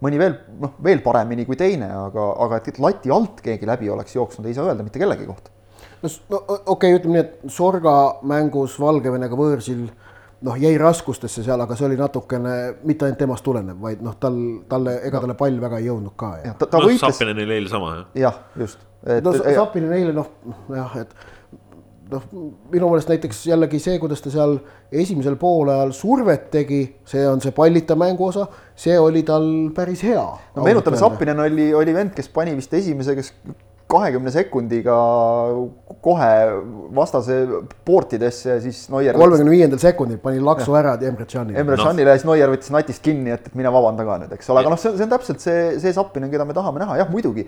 mõni veel, noh, veel paremini kui teine, aga, aga et lati alt keegi läbi oleks jooksnud, ei saa öelda mitte kellegi kohta no, no okei okay,, ütleme nii, et Sorga mängus Valgevenega võõrsil noh, jäi raskustesse seal, aga see oli natukene mitte ainult temast tulenev, vaid noh, tal, talle, ega talle pall väga ei jõudnud ka. ta, ta no, võitles. Sapinenil eile sama jah. jah, just. no Sapinen eile noh, jah, et noh, minu meelest näiteks jällegi see, kuidas ta seal esimesel poolajal survet tegi, see on see pallita mängu osa, see oli tal päris hea. no meenutame, Sapinen oli, oli vend, kes pani vist esimese, kes kahekümne sekundiga kohe vastase portidesse ja siis Neuer. kolmekümne viiendal sekundil pani laksu ära Emre Canile. Emre Canile no. ja siis Neuer võttis natist kinni, et, et mine vabanda ka nüüd, eks ole, aga noh, see, see on täpselt see, see Zappinen, keda me tahame näha, jah, muidugi.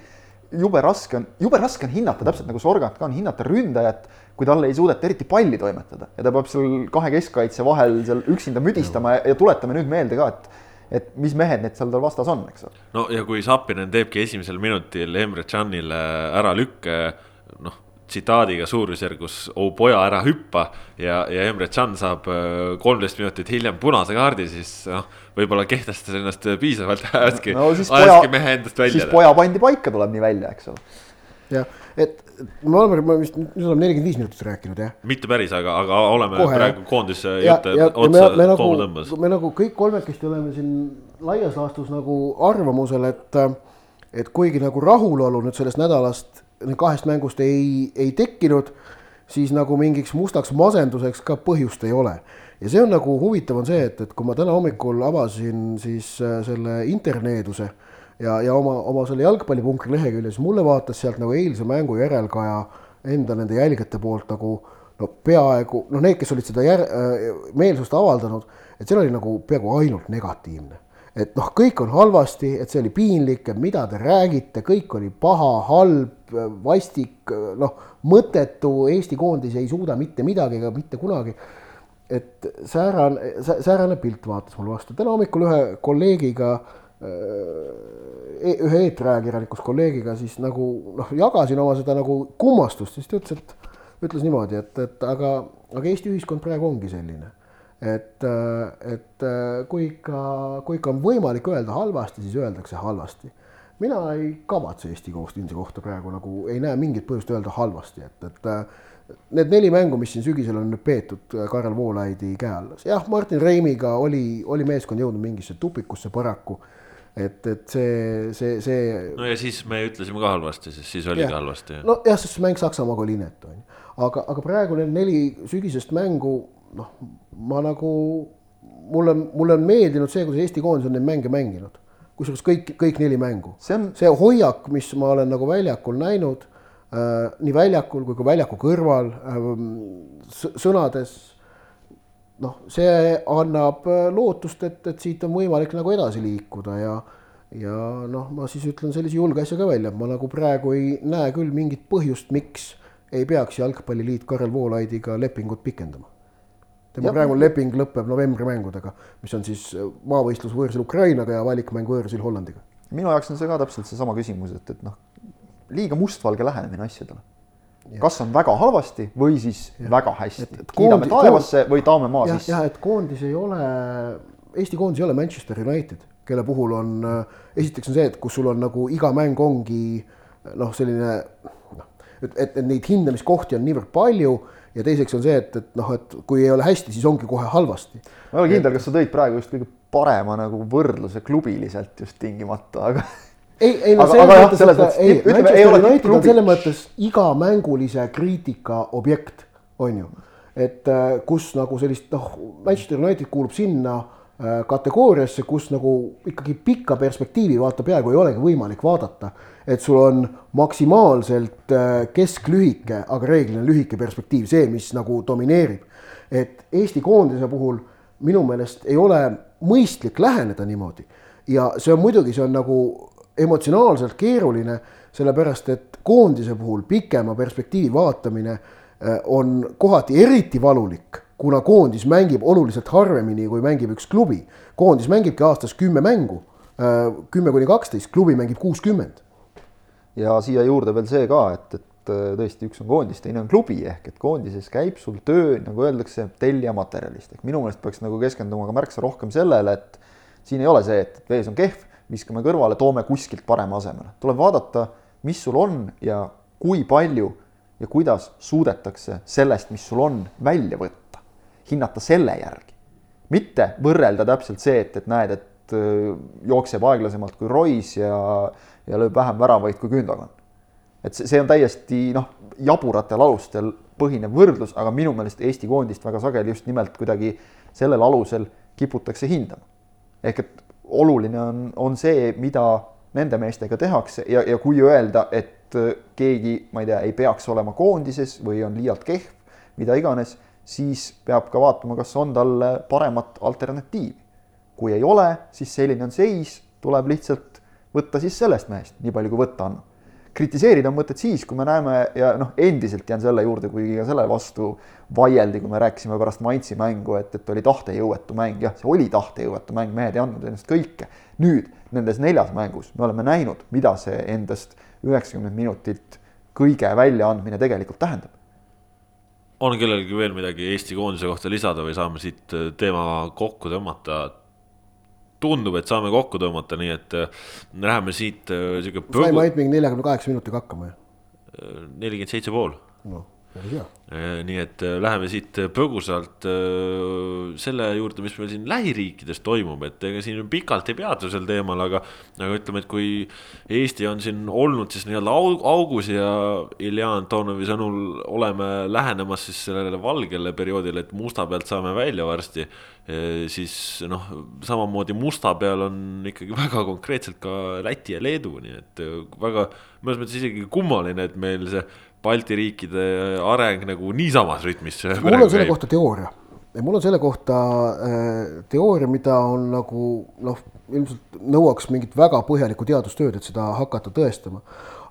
jube raske on, jube raske on hinnata, täpselt nagu Sorgat ka on hinnata ründajat, kui talle ei suudeta eriti palli toimetada ja ta peab seal kahe keskkaitse vahel seal üksinda müdistama ja, ja tuletame nüüd meelde ka, et et mis mehed need seal tal vastas on, eks ole. no ja kui Sapinen teebki esimesel minutil Emre Canile ära lükke, noh tsitaadiga suurusjärgus oh poja ära hüppa ja, ja Emre Can saab äh, kolmteist minutit hiljem punase kaardi, siis noh, võib-olla kehtestas ennast piisavalt hästi no,, ajaski mehe endast välja. siis poja pandi paika, tuleb nii välja, eks ole. jah, et me oleme, me vist nüüd oleme nelikümmend viis minutit rääkinud, jah? mitte päris, aga, aga oleme Kohe, praegu koondise jutte otsa toomu tõmbas. me nagu kõik kolmekesti oleme siin laias laastus nagu arvamusel, et, et kuigi nagu rahulolu nüüd sellest nädalast kahest mängust ei, ei tekkinud, siis nagu mingiks mustaks masenduseks ka põhjust ei ole. ja see on nagu huvitav, on see, et, et kui ma täna hommikul avasin siis äh, selle interneeduse ja, ja oma, oma selle jalgpallipunkri lehekülje, siis mulle vaatas sealt nagu eilse mängu järelkaja enda nende jälgijate poolt nagu no peaaegu noh, need, kes olid seda jär, äh, meelsust avaldanud, et seal oli nagu peaaegu ainult negatiivne. et noh, kõik on halvasti, et see oli piinlik, et mida te räägite, kõik oli paha, halb, vastik, noh, mõttetu, Eesti koondis ei suuda mitte midagi ega mitte kunagi et säärane, säärane pilt vaatas mulle vastu, täna hommikul ühe kolleegiga äh, ühe eetriajakirjanikus kolleegiga siis nagu noh, jagasin oma seda nagu kummastust, siis ta ütles, et ütles niimoodi, et, et aga, aga Eesti ühiskond praegu ongi selline. et, et kui ikka, kui ikka on võimalik öelda halvasti, siis öeldakse halvasti. mina ei kavatse Eesti koostinse kohta praegu nagu ei näe mingit põhjust öelda halvasti, et, et need neli mängu, mis siin sügisel on nüüd peetud Karel Voolaidi käe all, jah, Martin Reimiga oli, oli meeskond jõudnud mingisse tupikusse paraku et, et see, see, see. no ja siis me ütlesime ka halvasti, sest siis oligi halvasti. nojah, sest see mäng Saksamaaga oli inetu, on ju. aga, aga praegu need neli sügisest mängu, noh, ma nagu, mulle, mulle on meeldinud see, kuidas Eesti koondis on neid mänge mänginud. kusjuures kõik, kõik neli mängu. see on see hoiak, mis ma olen nagu väljakul näinud äh,, nii väljakul kui ka väljaku kõrval äh,, sõnades noh, see annab äh, lootust, et, et siit on võimalik nagu edasi liikuda ja ja noh, ma siis ütlen sellise julge asja ka välja, et ma nagu praegu ei näe küll mingit põhjust, miks ei peaks Jalgpalliliit Karel Voolaidiga lepingut pikendama. tema praegune leping lõpeb novembri mängudega, mis on siis äh, maavõistlus võõrsil Ukrainaga ja valikmäng võõrsil Hollandiga. minu jaoks on see ka täpselt seesama küsimus, et, et noh, liiga mustvalge lähenemine asjadele. Kas on väga halvasti või siis ja. väga hästi. kiidame taevasse või taame maa jah, sisse. jah, et koondis ei ole, Eesti koondis ei ole Manchester United, kelle puhul on, esiteks on see, et kus sul on nagu iga mäng ongi noh, selline noh, et, et, et neid hindamiskohti on niivõrd palju ja teiseks on see, et, et noh, et kui ei ole hästi, siis ongi kohe halvasti. ma ei ole kindel, kas sa tõid praegu just kõige parema nagu võrdluse klubiliselt just tingimata, aga ei, ei no selles mõttes, et ei, Manchester United on selles mõttes igamängulise kriitika objekt, on ju. et äh, kus nagu sellist noh, Manchester United kuulub sinna äh, kategooriasse, kus nagu ikkagi pikka perspektiivi vaata peaaegu ei olegi võimalik vaadata. et sul on maksimaalselt äh, kesklühike, aga reeglina lühike perspektiiv, see, mis nagu domineerib. et Eesti koondise puhul minu meelest ei ole mõistlik läheneda niimoodi ja see on muidugi, see on nagu emotsionaalselt keeruline, sellepärast et koondise puhul pikema perspektiivi vaatamine äh, on kohati eriti valulik, kuna koondis mängib oluliselt harvemini, kui mängib üks klubi. koondis mängibki aastas kümme mängu, kümme kuni kaksteist, klubi mängib kuuskümmend. ja siia juurde veel see ka, et, et äh, tõesti, üks on koondis, teine on klubi ehk et koondises käib sul töö, nagu öeldakse, tellija materjalist ehk minu meelest peaks nagu keskenduma ka märksa rohkem sellele, et siin ei ole see, et vees on kehv, viskame kõrvale, toome kuskilt parema asemele, tuleb vaadata, mis sul on ja kui palju ja kuidas suudetakse sellest, mis sul on, välja võtta, hinnata selle järgi, mitte võrrelda täpselt see, et, et näed, et öö, jookseb aeglasemalt kui Royce ja, ja lööb vähem väravaid kui Gündogan et see, see on täiesti noh, jaburatel alustel põhinev võrdlus, aga minu meelest Eesti koondist väga sageli just nimelt kuidagi sellel alusel kiputakse hindama. ehk et oluline on, on see, mida nende meestega tehakse ja, ja kui öelda, et äh, keegi, ma ei tea, ei peaks olema koondises või on liialt kehv, mida iganes, siis peab ka vaatama, kas on talle paremat alternatiivi. kui ei ole, siis selline on seis, tuleb lihtsalt võtta siis sellest mehest, nii palju kui võtta on kritiseerida on mõtet siis, kui me näeme ja noh, endiselt jään selle juurde, kuigi ka selle vastu vaieldi, kui me rääkisime pärast Mainzi mängu, et, et oli tahtejõuetu mäng, jah, see oli tahtejõuetu mäng, mehed ei andnud endast kõike. nüüd nendes neljas mängus me oleme näinud, mida see endast üheksakümmend minutit kõige väljaandmine tegelikult tähendab. on kellelgi veel midagi Eesti koondise kohta lisada või saame siit äh, teema kokku tõmmata? Tundub, et saame kokku tõmmata, nii et äh, läheme siit äh, sihuke saime Aitming neljakümne kaheksa minutiga hakkama ju. nelikümmend seitse pool noh, nii et äh, läheme siit põgusalt äh, selle juurde, mis meil siin lähiriikides toimub, et ega siin pikalt ei peatu sel teemal, aga. aga ütleme, et kui Eesti on siin olnud siis nii-öelda aug, augus ja Ilja Antonovi sõnul oleme lähenemas siis sellele valgele perioodile, et musta pealt saame välja varsti. siis noh, samamoodi musta peal on ikkagi väga konkreetselt ka Läti ja Leedu, nii et äh, väga mõnes mõttes isegi kummaline, et meil see Balti riikide areng nagu niisamas rütmis. mul on selle kohta teooria mul on selle kohta äh, teooria, mida on nagu noh, ilmselt nõuaks mingit väga põhjalikku teadustööd, et seda hakata tõestama.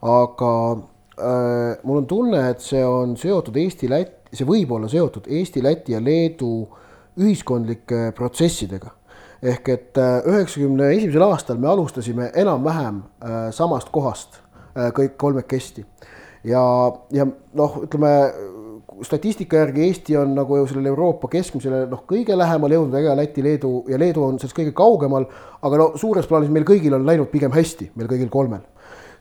aga äh, mul on tunne, et see on seotud Eesti-Läti, see võib olla seotud Eesti, Läti ja Leedu ühiskondlike protsessidega ehk et üheksakümne esimesel aastal me alustasime enam-vähem äh, samast kohast äh, kõik kolmekesti ja, ja noh, ütleme statistika järgi Eesti on nagu ju sellele Euroopa keskmisele noh, kõige lähemale jõudnud, ega Läti, Leedu ja Leedu on sellest kõige kaugemal. aga no suures plaanis meil kõigil on läinud pigem hästi, meil kõigil kolmel.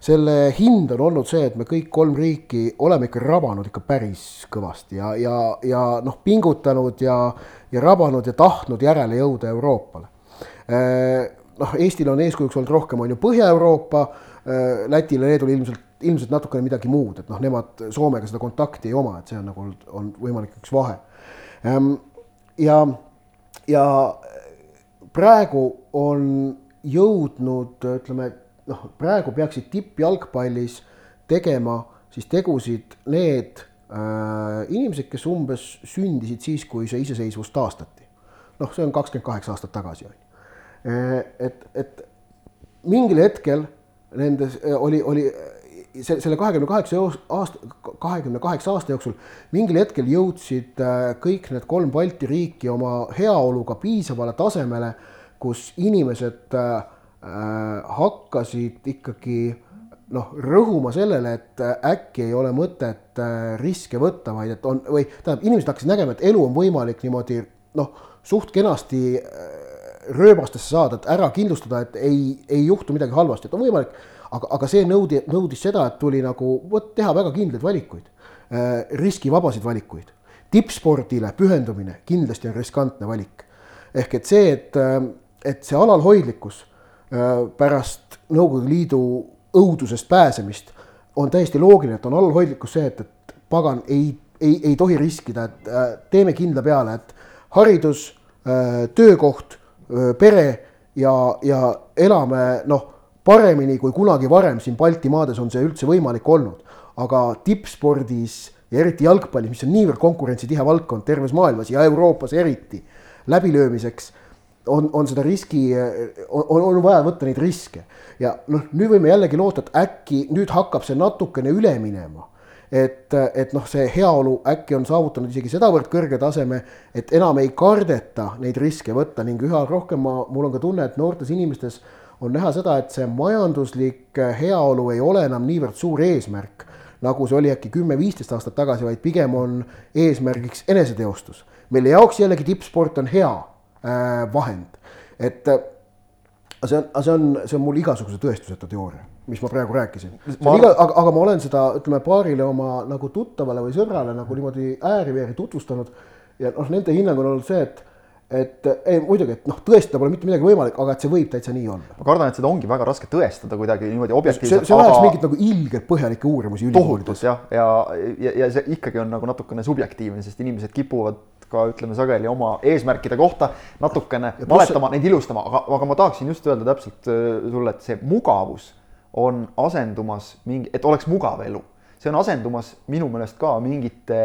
selle hind on olnud see, et me kõik kolm riiki oleme ikka rabanud ikka päris kõvasti ja, ja, ja noh, pingutanud ja, ja rabanud ja tahtnud järele jõuda Euroopale. noh, Eestil on eeskujuks olnud rohkem, on ju Põhja-Euroopa, Lätil ja Leedul ilmselt ilmselt natukene midagi muud, et noh, nemad Soomega seda kontakti ei oma, et see on nagu, on võimalik üks vahe. ja, ja praegu on jõudnud, ütleme noh, praegu peaksid tippjalgpallis tegema siis tegusid need äh, inimesed, kes umbes sündisid siis, kui see iseseisvus taastati. noh, see on kakskümmend kaheksa aastat tagasi on ju. et, et mingil hetkel nendes oli, oli see, selle kahekümne kaheksa aasta, kahekümne kaheksa aasta jooksul mingil hetkel jõudsid äh, kõik need kolm Balti riiki oma heaoluga piisavale tasemele, kus inimesed äh, äh hakkasid ikkagi noh, rõhuma sellele, et äkki ei ole mõtet riske võtta, vaid et on või tähendab, inimesed hakkasid nägema, et elu on võimalik niimoodi noh, suht kenasti rööbastesse saada, et ära kindlustada, et ei, ei juhtu midagi halvasti, et on võimalik aga, aga see nõudi, nõudis seda, et tuli nagu vot teha väga kindlaid valikuid äh,, riskivabasid valikuid. tippspordile pühendumine kindlasti on riskantne valik. ehk et see, et, äh, et see alalhoidlikkus äh, pärast Nõukogude Liidu õudusest pääsemist on täiesti loogiline, et on alalhoidlikkus see, et, et pagan ei, ei, ei tohi riskida, et teeme kindla peale, et haridus töökoht pere ja, ja elame noh paremini kui kunagi varem siin Baltimaades on see üldse võimalik olnud. aga tippspordis ja eriti jalgpallis, mis on niivõrd konkurentsitihe valdkond terves maailmas ja Euroopas eriti, läbilöömiseks on, on seda riski, on, on vaja võtta neid riske. ja noh, nüüd võime jällegi loota, et äkki nüüd hakkab see natukene üle minema. Et, et noh, see heaolu äkki on saavutanud isegi sedavõrd kõrge taseme, et enam ei kardeta neid riske võtta ning üha rohkem ma, mul on ka tunne, et noortes inimestes on näha seda, et see majanduslik heaolu ei ole enam niivõrd suur eesmärk, nagu see oli äkki kümme-viisteist aastat tagasi, vaid pigem on eesmärgiks eneseteostus. mille jaoks jällegi tippsport on hea äh, vahend, et äh, see on, see on, see on mul igasuguse tõestuseta teooria, mis ma praegu rääkisin. Iga, aga, aga ma olen seda, ütleme paarile oma nagu tuttavale või sõbrale nagu niimoodi ääri-veeri tutvustanud ja noh, nende hinnang on olnud see, et et ei muidugi, et noh, tõestada pole mitte midagi võimalik, aga et see võib täitsa nii olla. ma kardan, et seda ongi väga raske tõestada kuidagi niimoodi objektiivselt. see, see vajaks aga... mingit nagu ilgelt põhjalikke uurimusi ülikoolides. jah, ja, ja, ja, ja see ikkagi on nagu natukene subjektiivne, sest inimesed kipuvad ka ütleme sageli oma eesmärkide kohta natukene valetama, neid ilustama, aga, aga ma tahaksin just öelda täpselt äh, sulle, et see mugavus on asendumas mingi, et oleks mugav elu, see on asendumas minu meelest ka mingite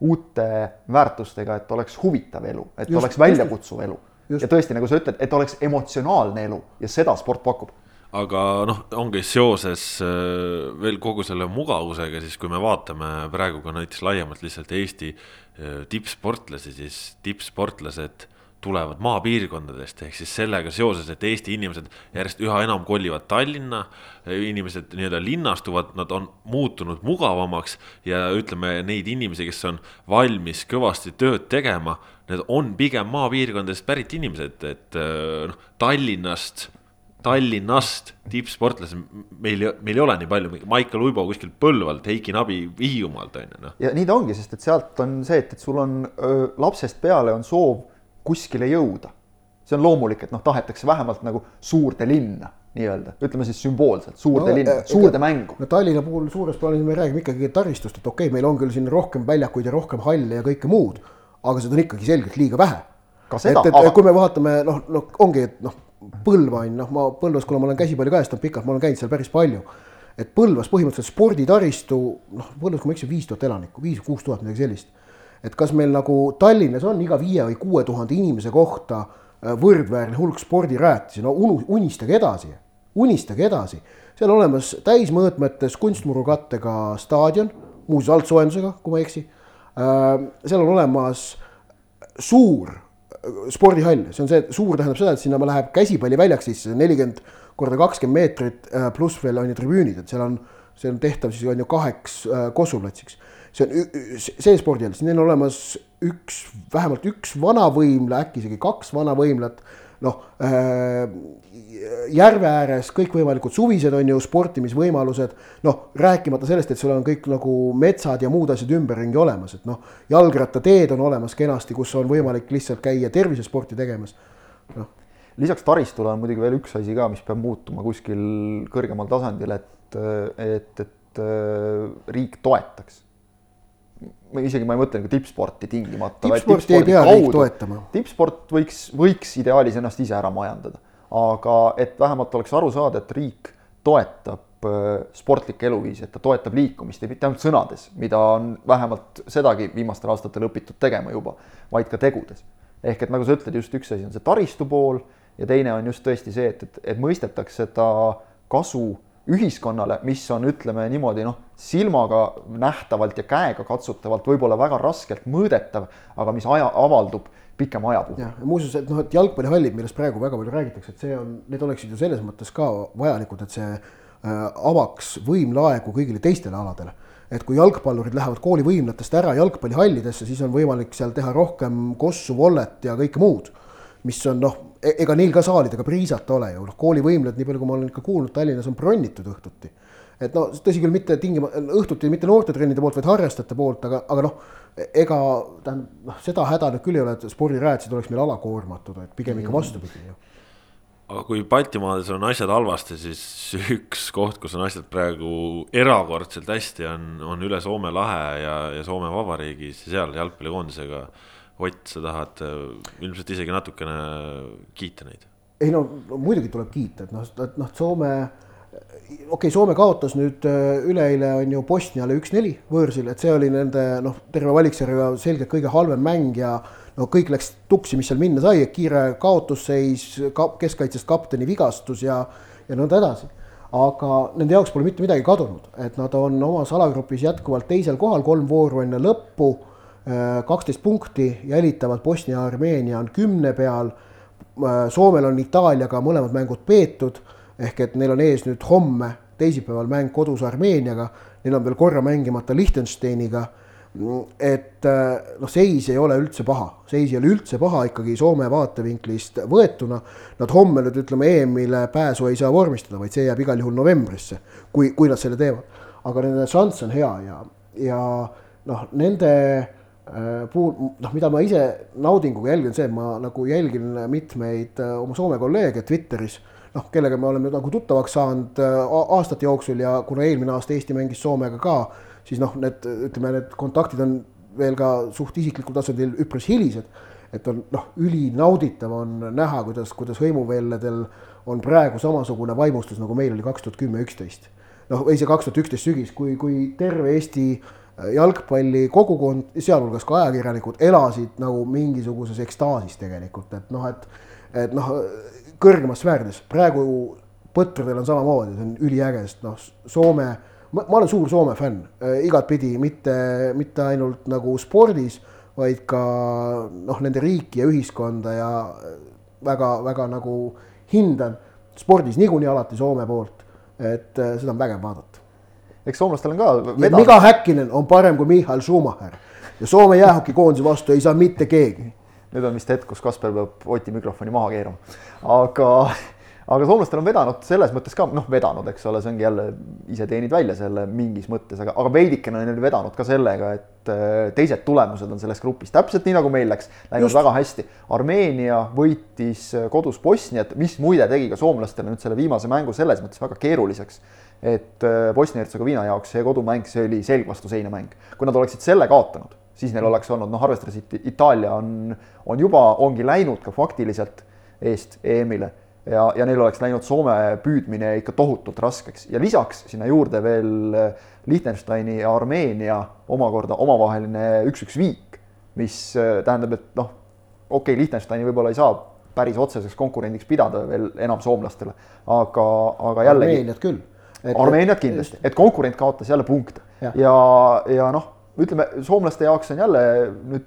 uute väärtustega, et oleks huvitav elu, et just, oleks väljakutsuv elu. ja tõesti, nagu sa ütled, et oleks emotsionaalne elu ja seda sport pakub. Aga noh, ongi seoses äh, veel kogu selle mugavusega, siis kui me vaatame praegu ka näiteks laiemalt lihtsalt Eesti äh, tippsportlasi, siis tippsportlased tulevad maapiirkondadest, ehk siis sellega seoses, et Eesti inimesed järjest üha enam kolivad Tallinna, inimesed nii-öelda linnastuvad, nad on muutunud mugavamaks ja ütleme, neid inimesi, kes on valmis kõvasti tööd tegema, need on pigem maapiirkondadest pärit inimesed, et noh, Tallinnast Tallinnast tippsportlasi meil, meil ei ole nii palju, Maicel Uibo kuskilt Põlvalt, Heiki Nabi Hiiumaalt on ju noh. ja nii ta ongi, sest et sealt on see, et, et sul on öö, lapsest peale on soov kuskile jõuda. see on loomulik, et noh, tahetakse vähemalt nagu suurde linna nii-öelda, ütleme siis sümboolselt, suurde no, linna, äh, suurde ega, mängu. no Tallinna puhul suures plaanis me räägime ikkagi taristust, et okei okay,, meil on küll siin rohkem väljakuid ja rohkem halle ja kõike muud, aga seda on ikkagi selgelt liiga vähe. et, et aga... kui me vaatame noh, noh ongi, et noh, Põlva on noh, ma Põlvas, kuna ma olen käsipalli kajastanud pikalt, ma olen käinud seal päris palju. et Põlvas põhimõtteliselt sporditaristu noh, Põlvas, kui ma ei eksi, viis tuhat elanikku, viis-kuus tuhat, midagi sellist et kas meil nagu Tallinnas on iga viie või kuue tuhande inimese kohta äh, võrdväärne hulk spordirajatisi, no unu, unistage edasi, unistage edasi. seal olemas täismõõtmetes kunstmurukattega staadion, muuseas altsoojendusega, kui ma ei eksi. Äh, seal on olemas suur äh, spordihall, see on see, suur tähendab seda, et sinna läheb käsipalliväljaks sisse nelikümmend korda kakskümmend meetrit pluss veel on ju tribüünid, et seal on, see on tehtav siis on ju kaheks kossuplatsiks see on see spordihall, siis neil on olemas üks, vähemalt üks vanavõimla, äkki isegi kaks vanavõimlat. noh äh,, järve ääres kõikvõimalikud suvised on ju sportimisvõimalused, noh rääkimata sellest, et sul on kõik nagu metsad ja muud asjad ümberringi olemas, et noh, jalgrattateed on olemas kenasti, kus on võimalik lihtsalt käia tervisesporti tegemas, noh. Lisaks taristule on muidugi veel üks asi ka, mis peab muutuma kuskil kõrgemal tasandil, et, et, et riik toetaks ma isegi, ma ei mõtle nagu tippsporti tingimata. tippsporti ei pea riik toetama. tippsport võiks, võiks ideaalis ennast ise ära majandada, aga et vähemalt oleks aru saada, et riik toetab äh, sportlikke eluviisi, et ta toetab liikumist ja mitte ainult sõnades, mida on vähemalt sedagi viimastel aastatel õpitud tegema juba, vaid ka tegudes. ehk et nagu sa ütled, just üks asi on see taristu pool ja teine on just tõesti see, et, et, et mõistetakse seda kasu ühiskonnale, mis on, ütleme niimoodi noh, silmaga nähtavalt ja käega katsutavalt võib-olla väga raskelt mõõdetav, aga mis aja, avaldub pikema aja puhul. jah, ja muuseas, et noh, et jalgpallihallid, millest praegu väga palju räägitakse, et see on, need oleksid ju selles mõttes ka vajalikud, et see äh, avaks võimlaegu kõigile teistele aladele. et kui jalgpallurid lähevad koolivõimlatest ära jalgpallihallidesse, siis on võimalik seal teha rohkem kossu, vollet ja kõike muud. Mis on noh, ega neil ka saalidega priisata ole ju, noh koolivõimlad, nii palju kui ma olen ikka kuulnud, Tallinnas on bronnitud õhtuti. Et no tõsi küll, mitte tingimata õhtuti mitte noortetrennide poolt, vaid harrastajate poolt, aga, aga noh, ega tähendab noh, seda häda nüüd küll ei ole, et spordirajatised oleks meil alakoormatud, et pigem ikka vastupidi ju aga kui Baltimaades on asjad halvasti, siis üks koht, kus on asjad praegu erakordselt hästi, on, on üle Soome lahe ja, ja Soome Vabariigis ja seal jalgpallikoondisega. Ott, sa tahad äh, ilmselt isegi natukene kiita neid? ei no muidugi tuleb kiita, et noh, et noh, Soome okei okay,, Soome kaotas nüüd äh, üleeile on ju Bosniale üks-neli võõrsil, et see oli nende noh, terve valiksarja selgelt kõige halvem mäng ja no kõik läks tuksi, mis seal minna sai, kiire kaotusseis, keskkaitsest kapteni vigastus ja, ja nõnda edasi. aga nende jaoks pole mitte midagi kadunud, et nad on omas alagrupis jätkuvalt teisel kohal, kolm vooru enne lõppu, kaksteist punkti, jälitavad Bosnia ja Armeenia on kümne peal. Äh, Soomel on Itaaliaga mõlemad mängud peetud ehk et neil on ees nüüd homme, teisipäeval mäng kodus Armeeniaga, neil on veel korra mängimata Liechtensteiniga. et äh, noh, seis ei ole üldse paha, seis ei ole üldse paha ikkagi Soome vaatevinklist võetuna. Nad homme nüüd ütleme EM-ile pääsu ei saa vormistada, vaid see jääb igal juhul novembrisse, kui, kui nad selle teevad. aga nende šanss on hea ja, ja noh, nende äh, puhul, noh, mida ma ise naudinguga jälgin, see, et ma nagu jälgin mitmeid äh, oma Soome kolleege Twitteris noh, kellega me oleme nagu tuttavaks saanud äh, aastate jooksul ja kuna eelmine aasta Eesti mängis Soomega ka, siis noh, need ütleme, need kontaktid on veel ka suht isiklikul tasandil üpris hilised. et on noh, ülinauditav on näha, kuidas, kuidas hõimuvelledel on praegu samasugune vaimustus, nagu meil oli kaks tuhat kümme, üksteist. noh, või see kaks tuhat üksteist sügis, kui, kui terve Eesti äh, jalgpalli kogukond, sealhulgas ka ajakirjanikud, elasid nagu mingisuguses ekstaasis tegelikult, et noh, et, et noh kõrgemas sfäärides, praegu põtradel on samamoodi, see on üliäge, sest noh, Soome, ma olen suur Soome fänn. Äh, igatpidi, mitte, mitte ainult nagu spordis, vaid ka noh, nende riiki ja ühiskonda ja väga-väga nagu hindan spordis niikuinii alati Soome poolt, et äh, seda on vägev vaadata. Eks soomlastel on ka. Miga Häkkinen on parem kui Michal Schumacher ja Soome jäähokikoondise vastu ei saa mitte keegi nüüd on vist hetk, kus Kasper peab Oti mikrofoni maha keerama. aga, aga soomlastel on vedanud selles mõttes ka, noh, vedanud, eks ole, see ongi jälle, ise teenid välja selle mingis mõttes, aga, aga veidikene on neil vedanud ka sellega, et äh, teised tulemused on selles grupis, täpselt nii nagu meil läks, läinud Just. väga hästi. Armeenia võitis kodus Bosniat, mis muide tegi ka soomlastele nüüd selle viimase mängu selles mõttes väga keeruliseks et äh, Bosnia-Hertsegoviina jaoks see kodumäng, see oli selg vastu seina mäng. kui nad oleksid selle kaotanud, siis neil oleks olnud, noh, arvestades, et Itaalia on, on juba, ongi läinud ka faktiliselt eest EM-ile ja, ja neil oleks läinud Soome püüdmine ikka tohutult raskeks ja lisaks sinna juurde veel eh, Liechtensteini ja Armeenia omakorda omavaheline üks-üks viik, mis eh, tähendab, et noh, okei okay,, Liechtensteini võib-olla ei saa päris otseseks konkurendiks pidada veel enam soomlastele, aga, aga jällegi. Armeeniat küll. Armeeniat kindlasti, et konkurent kaotas jälle punkte ja, ja, ja noh ütleme, soomlaste jaoks on jälle nüüd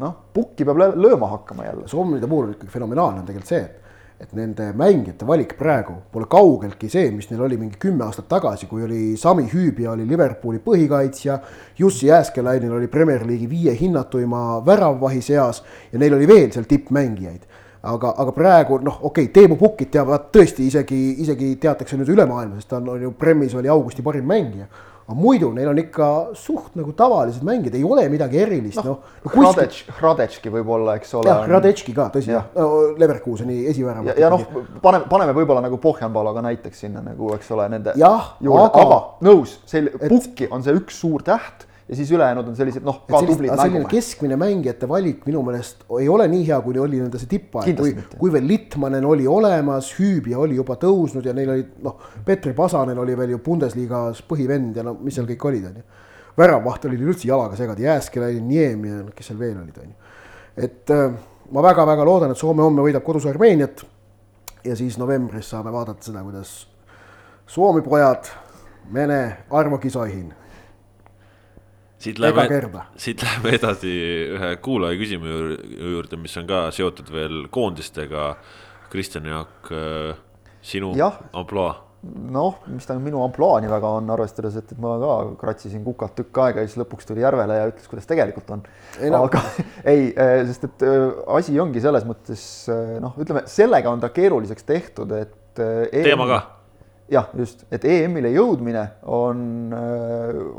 noh, pukki peab lööma hakkama jälle. soomlide puhul on ikkagi fenomenaalne on tegelikult see, et, et nende mängijate valik praegu pole kaugeltki see, mis neil oli mingi kümme aastat tagasi, kui oli Sami Hüübja oli Liverpooli põhikaitsja. Jussi Jääskelainil oli Premier League'i viie hinnatuima väravvahi seas ja neil oli veel seal tippmängijaid aga, aga praegu noh, okei okay,, Teemu Pukkit teavad tõesti isegi, isegi teatakse nüüd üle maailma, sest ta on, on ju Premis oli augusti parim mängija aga muidu neil on ikka suht nagu tavalised mängijad, ei ole midagi erilist, noh no, no. Hradec, Hradecki võib-olla, eks ole. jah, Hradecki ka, tõsi Leverkuseni esivärav. ja, ja noh, paneme, paneme võib-olla nagu Pohjanpalo ka näiteks sinna nagu, eks ole, nende. jah, aga. nõus, see Pukki on see üks suur täht ja siis ülejäänud on sellised noh, ka tublid mängumehed. keskmine mängijate valik minu meelest ei ole nii hea, kui oli nende see tippaeg, kui, kui veel Littmanen oli olemas, Hüübja oli juba tõusnud ja neil olid noh, Petri Pasanen oli veel ju Bundesliga-s põhivend ja no mis seal kõik olid, on ju. väravvaht oli üldse jalaga segada, Jääskela oli Niem ja kes seal veel olid, on ju. et äh, ma väga-väga loodan, et Soome homme võidab kodus Armeeniat ja siis novembris saame vaadata seda, kuidas Suomi pojad, mene Arvo Kisoihin. Siit kerda., siit läheme edasi ühe kuulaja küsimuse juurde, mis on ka seotud veel koondistega. Kristjan Jaak, sinu Jah. ampluaa. noh, mis ta minu ampluaa nii väga on, arvestades, et, et ma ka kratsisin kukalt tükk aega ja siis lõpuks tuli Järvele ja ütles, kuidas tegelikult on. Ei no- aga ei, sest et äh, asi ongi selles mõttes äh, noh, ütleme sellega on ta keeruliseks tehtud, et äh, EM teema ka. jah, just, et EM-ile jõudmine on,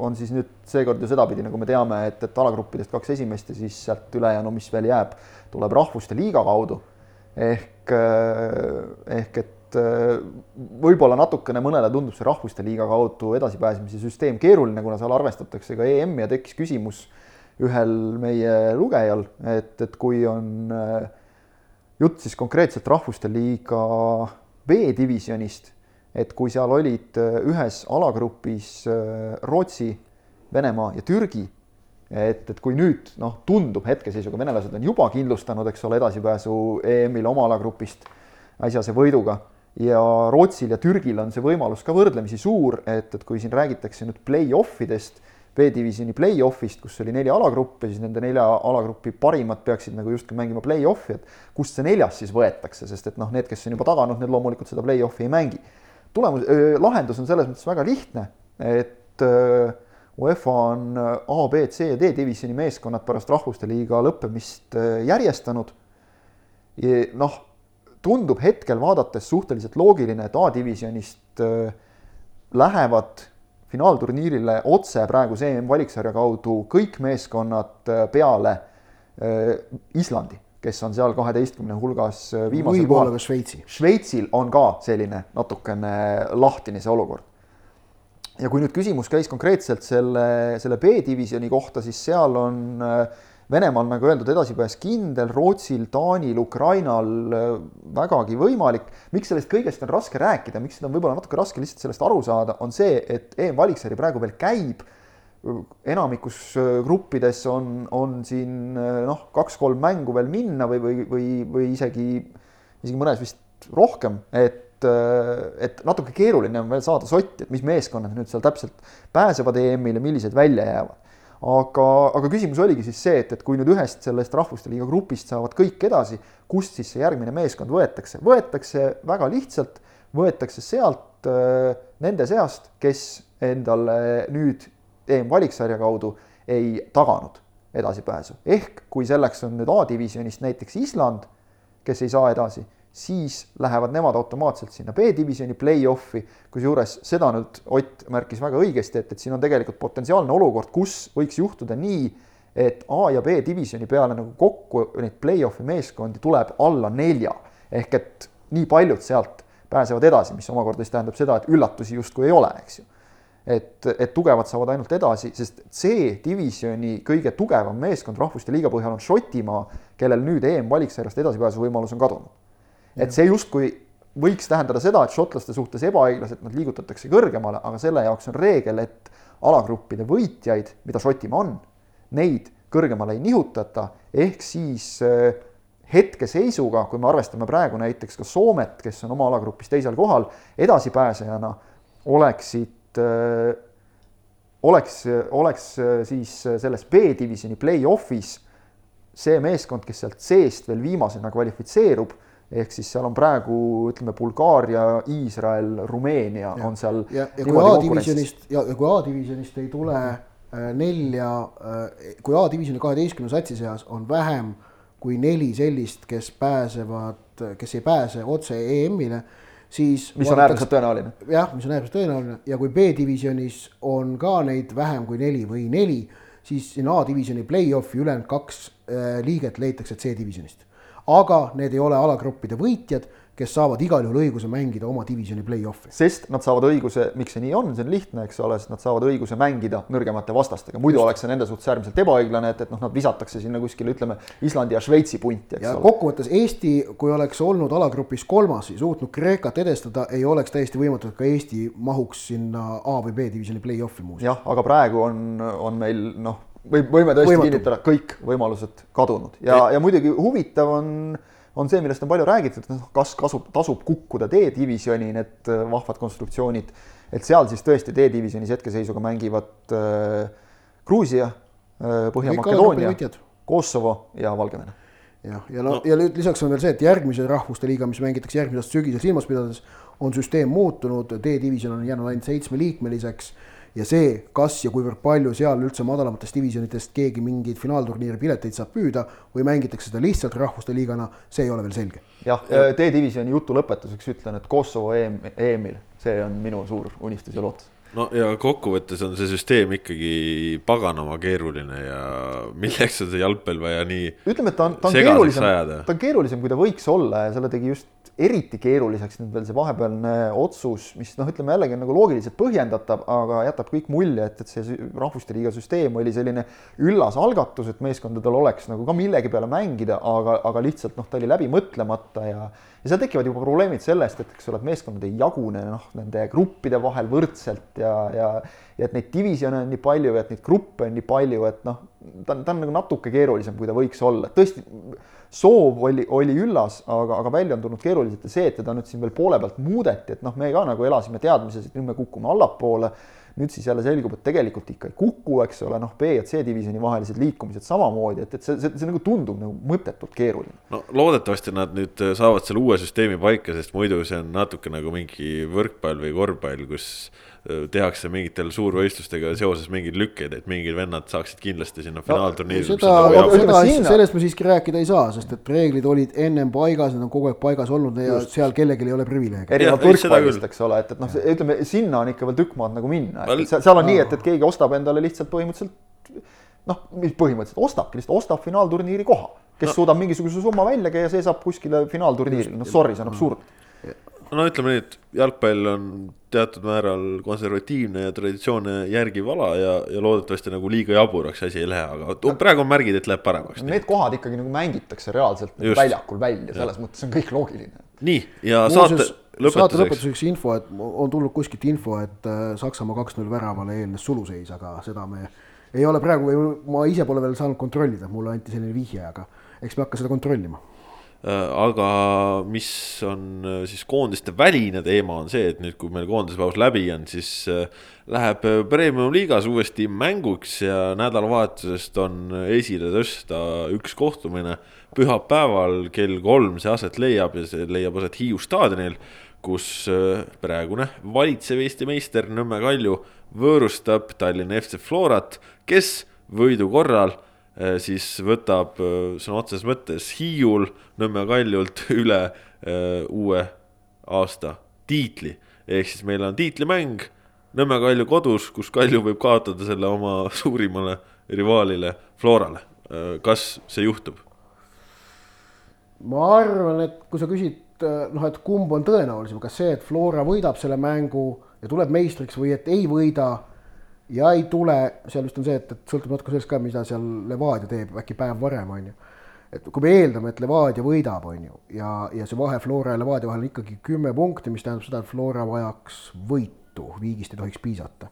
on siis nüüd seekord ju sedapidi, nagu me teame, et, et alagruppidest kaks esimest ja siis sealt ülejäänu, mis veel jääb, tuleb rahvuste liiga kaudu. ehk, ehk et eh, võib-olla natukene mõnele tundub see rahvuste liiga kaudu edasipääsemise süsteem keeruline, kuna seal arvestatakse ka EM-i ja tekkis küsimus ühel meie lugejal, et, et kui on jutt siis konkreetselt rahvuste liiga B-divisjonist, et kui seal olid äh, ühes alagrupis äh, Rootsi, Venemaa ja Türgi, et, et kui nüüd noh, tundub hetkeseisuga, venelased on juba kindlustanud, eks ole, edasipääsu EM-ile oma alagrupist äsjase võiduga ja Rootsil ja Türgil on see võimalus ka võrdlemisi suur, et, et kui siin räägitakse nüüd play-off idest, B-divisjoni play-off'ist, kus oli neli alagruppi, siis nende nelja alagrupi parimad peaksid nagu justkui mängima play-off'i, et kust see neljas siis võetakse, sest et noh, need, kes on juba taganud, need loomulikult seda play-off'i ei mängi tulemus, lahendus on selles mõttes väga lihtne, et öö, UEFA on öö, A, B, C ja D divisjoni meeskonnad pärast Rahvuste Liiga lõppemist järjestanud. noh, tundub hetkel vaadates suhteliselt loogiline, et A-divisjonist lähevad finaalturniirile otse praeguse EM-valiksarja kaudu kõik meeskonnad peale Islandi, kes on seal kaheteistkümne hulgas öö, viimasel kohal Šveitsi. Šveitsil on ka selline natukene lahtine see olukord. ja kui nüüd küsimus käis konkreetselt selle, selle B-divisjoni kohta, siis seal on äh, Venemaal nagu öeldud, edasipääs kindel, Rootsil, Taanil, Ukrainal äh, vägagi võimalik. miks sellest kõigest on raske rääkida, miks seda on võib-olla natuke raske lihtsalt sellest aru saada, on see, et EM-valiksari praegu veel käib enamikus äh, gruppides on, on siin äh, noh, kaks-kolm mängu veel minna või, või, või, või isegi, isegi mõnes vist rohkem, et, et natuke keeruline on veel saada sotti, et mis meeskonnad nüüd seal täpselt pääsevad EM-ile, millised välja jäävad. aga, aga küsimus oligi siis see, et, et kui nüüd ühest sellest Rahvuste Liiga grupist saavad kõik edasi, kust siis see järgmine meeskond võetakse, võetakse väga lihtsalt, võetakse sealt äh, nende seast, kes endale nüüd EM-valiksarja kaudu ei taganud edasipääsu. ehk kui selleks on nüüd A-divisjonist näiteks Island, kes ei saa edasi, siis lähevad nemad automaatselt sinna B-divisjoni play-off'i, kusjuures seda nüüd Ott märkis väga õigesti, et, et siin on tegelikult potentsiaalne olukord, kus võiks juhtuda nii, et A ja B divisjoni peale nagu kokku neid play-off'i meeskondi tuleb alla nelja. ehk et nii paljud sealt pääsevad edasi, mis omakorda siis tähendab seda, et üllatusi justkui ei ole, eks ju et, et tugevad saavad ainult edasi, sest C-divisjoni kõige tugevam meeskond Rahvuste Liiga põhjal on Šotimaa, kellel nüüd EM-valiksarjast edasipääsu võimalus on kadunud. et see justkui võiks tähendada seda, et šotlaste suhtes ebaõiglaselt nad liigutatakse kõrgemale, aga selle jaoks on reegel, et alagruppide võitjaid, mida Šotimaa on, neid kõrgemale ei nihutata, ehk siis äh, hetkeseisuga, kui me arvestame praegu näiteks ka Soomet, kes on oma alagrupis teisel kohal, edasipääsejana oleksid äh, oleks, oleks äh, siis selles B-divisjoni play-off'is see meeskond, kes sealt seest veel viimasena kvalifitseerub, ehk siis seal on praegu ütleme, Bulgaaria, Iisrael, Rumeenia on seal ja, ja kui. A-divisjonist ja, ja kui A-divisjonist ei tule äh, nelja äh,, kui A-divisjoni kaheteistkümne satsi seas on vähem kui neli sellist, kes pääsevad, kes ei pääse otse EM-ile, siis mis on äärmiselt tõenäoline. jah, mis on äärmiselt tõenäoline ja kui B-divisjonis on ka neid vähem kui neli või neli, siis siin A-divisjoni play-off'i ülejäänud kaks äh, liiget leitakse C-divisjonist. aga need ei ole alagruppide võitjad, kes saavad igal juhul õiguse mängida oma divisjoni play-off'i. sest nad saavad õiguse, miks see nii on, see on lihtne, eks ole, sest nad saavad õiguse mängida nõrgemate vastastega, muidu oleks see nende suhtes äärmiselt ebaõiglane, et, et noh, nad visatakse sinna kuskile, ütleme Islandi ja Šveitsi punti, eks ja ole. kokkuvõttes Eesti, kui oleks olnud alagrupis kolmas ja suutnud Kreekat edestada, ei oleks täiesti võimatu, et ka Eesti mahuks sinna A või B divisjoni play-off'i muuseas. jah, aga praegu on, on meil noh, või võime tõesti kinnitada, kõik võimalused kadunud ja, ja muidugi huvitav on, on see, millest on palju räägitud, et noh, kas kasub, tasub kukkuda D-divisjoni, need äh, vahvad konstruktsioonid. et seal siis tõesti D-divisjonis hetkeseisuga mängivad äh, Gruusia äh,, Põhja-Makedoonia, Kosovo ja Valgevene. Jah, ja no, no. ja lisaks on veel see, et järgmise rahvuste liiga, mis mängitakse järgmise aasta sügisel silmas pidades, on süsteem muutunud, D-divisjon on jäänud ainult seitsmeliikmeliseks ja see, kas ja kuivõrd palju seal üldse madalamatest divisjonidest keegi mingeid finaalturniiri pileteid saab püüda või mängitakse seda lihtsalt rahvuste liigana, see ei ole veel selge. jah, D-divisjoni jutu lõpetuseks ütlen, et Kosovo EM, EM-il, see on minu suur unistus ja lootus no ja kokkuvõttes on see süsteem ikkagi paganama keeruline ja milleks on see jalgpall vaja nii. ütleme, et ta on, ta on keerulisem, ta on keerulisem, kui ta võiks olla ja selle tegi just eriti keeruliseks nüüd veel see vahepealne otsus, mis noh, ütleme jällegi on nagu loogiliselt põhjendatav, aga jätab kõik mulje, et, et see rahvuste liiga süsteem oli selline üllas algatus, et meeskondadel oleks nagu ka millegi peale mängida, aga, aga lihtsalt noh, ta oli läbi mõtlemata ja ja seal tekivad juba probleemid sellest, et eks ole, et meeskonnad ei jagune noh, nende gruppide vahel võrdselt ja, ja ja et neid divisjone on nii palju ja et neid gruppe on nii palju, et noh, ta on, ta on nagu natuke keerulisem, kui ta võiks olla, tõesti soov oli, oli üllas, aga, aga välja on tulnud keeruliselt ja see, et teda nüüd siin veel poole pealt muudeti, et noh, me ka nagu elasime teadmises, et nüüd me kukume allapoole nüüd siis jälle selgub, et tegelikult ikka ei kuku, eks ole, noh, B ja C divisjoni vahelised liikumised samamoodi, et, et see, see, see nagu tundub nagu mõttetult keeruline. no loodetavasti nad nüüd saavad selle uue süsteemi paika, sest muidu see on natuke nagu mingi võrkpall või korvpall, kus tehakse mingitel suurvõistlustega seoses mingeid lükkeid, et mingid vennad saaksid kindlasti sinna finaalturniiri no,. seda, seda, sellest me siiski rääkida ei saa, sest et reeglid olid ennem paigas, need on kogu aeg paigas olnud ja Just. seal kellelgi ei ole privileege. erinevalt võrkpallist, eks ole, et, et noh, ütleme sinna on ikka veel tükk maad nagu minna, et seal, seal on nii, et, et keegi ostab endale lihtsalt põhimõtteliselt noh, mis põhimõtteliselt ostabki, lihtsalt ostab finaalturniiri koha, kes no. suudab mingisuguse summa välja käia, see saab kuskile finaalturniirile, noh sorry, see on absurd no ütleme nii, et jalgpall on teatud määral konservatiivne ja traditsioone järgiv ala ja, ja loodetavasti nagu liiga jaburaks asi ei lähe, aga no, praegu on märgid, et läheb paremaks. Need kohad ikkagi nagu mängitakse reaalselt nagu väljakul välja, selles ja. mõttes on kõik loogiline. nii, ja Muuses, saate lõpetuseks. saate lõpetuseks info, et on tulnud kuskilt info, et äh, Saksamaa kaks-null väravale eelnes suluseis, aga seda me ei ole praegu ma ise pole veel saanud kontrollida, mulle anti selline vihje, aga eks me hakka seda kontrollima aga mis on äh, siis koondiste väline teema, on see, et nüüd, kui meil koondispaus läbi on, siis äh, läheb premium-liigas uuesti mänguks ja nädalavahetusest on esile tõsta üks kohtumine. pühapäeval kell kolm see aset leiab ja see leiab aset Hiiu staadionil, kus praegune valitsev Eesti meister Nõmme Kalju võõrustab Tallinna FC Florat, kes võidu korral Äh, siis võtab äh, sõna otseses mõttes Hiiul Nõmme Kaljult üle äh, uue aasta tiitli. ehk siis meil on tiitlimäng Nõmme Kalju kodus, kus Kalju võib kaotada selle oma suurimale rivaalile Florale. kas see juhtub? ma arvan, et kui sa küsid noh, et kumb on tõenäolisem, kas see, et Flora võidab selle mängu ja tuleb meistriks või et ei võida ja ei tule, seal vist on see, et, et sõltub natuke sellest ka, mida seal Levadia teeb, äkki päev varem, on ju. et kui me eeldame, et Levadia võidab, on ju, ja, ja see vahe Flora ja Levadia vahel on ikkagi kümme punkti, mis tähendab seda, et Flora vajaks võitu, viigist ei tohiks piisata.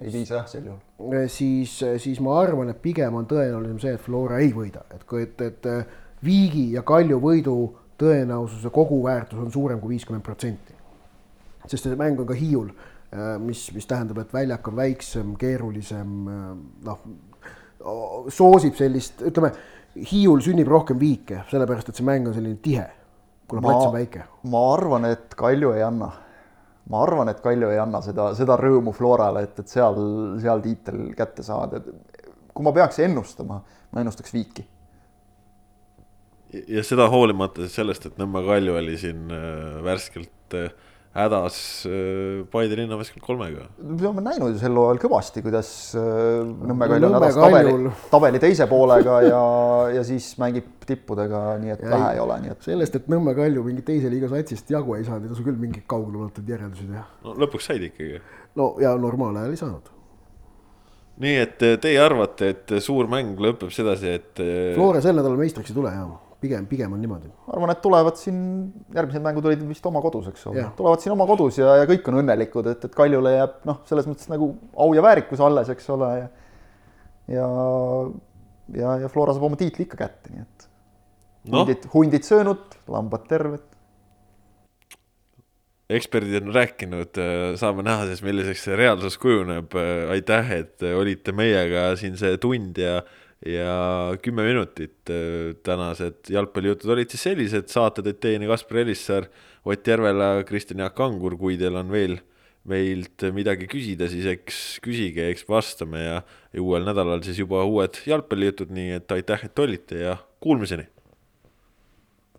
ei piisa jah, sel juhul. Eh, siis, siis ma arvan, et pigem on tõenäolisem see, et Flora ei võida, et kui, et, et viigi ja Kalju võidu tõenäosuse koguväärtus on suurem kui viiskümmend protsenti. sest see mäng on ka Hiiul mis, mis tähendab, et väljak on väiksem, keerulisem, äh, noh, soosib sellist, ütleme, Hiiul sünnib rohkem viike, sellepärast et see mäng on selline tihe, kuna plats on väike. ma arvan, et Kalju ei anna. ma arvan, et Kalju ei anna seda, seda rõõmu Florale, et, et seal, seal tiitel kätte saada. kui ma peaks ennustama, ma ennustaks viiki ja seda hoolimata sellest, et Nõmme Kalju oli siin äh, värskelt äh, hädas äh, Paide linnaveskil kolmega. me oleme näinud ju sel hooajal kõvasti, kuidas äh, Nõmme Kalju on hädas tabeli, tabeli teise poolega ja, ja siis mängib tippudega, nii et ja vähe ei ole, nii et. sellest, et Nõmme Kalju mingi teise liiga satsist jagu ei saanud, ei tasu küll mingeid kaugeleulatuvaid järeldusi teha. no lõpuks said ikkagi. no ja normaalajal ei saanud. nii et äh, teie arvate, et suur mäng lõpeb sedasi, et. Flora sel nädalal meistriks ei tule, jah pigem, pigem on niimoodi. ma arvan, et tulevad siin, järgmised mängud olid vist oma kodus, eks ole, tulevad siin oma kodus ja, ja kõik on õnnelikud, et, et Kaljule jääb noh, selles mõttes nagu au ja väärikus alles, eks ole, ja ja, ja, ja Flora saab oma tiitli ikka kätte, nii et Noh. hundid, hundid söönud, lambad terved. eksperdid on rääkinud, saame näha siis, milliseks see reaalsus kujuneb. aitäh, et olite meiega siin see tund ja, ja kümme minutit. tänased jalgpallijutud olid siis sellised, saate tõid teieni Kaspar Elissaar, Ott Järvela, Kristjan Jaak Angur, kui teil on veel meilt midagi küsida, siis eks küsige, eks vastame ja, ja uuel nädalal siis juba uued jalgpallijutud, nii et aitäh, et olite ja kuulmiseni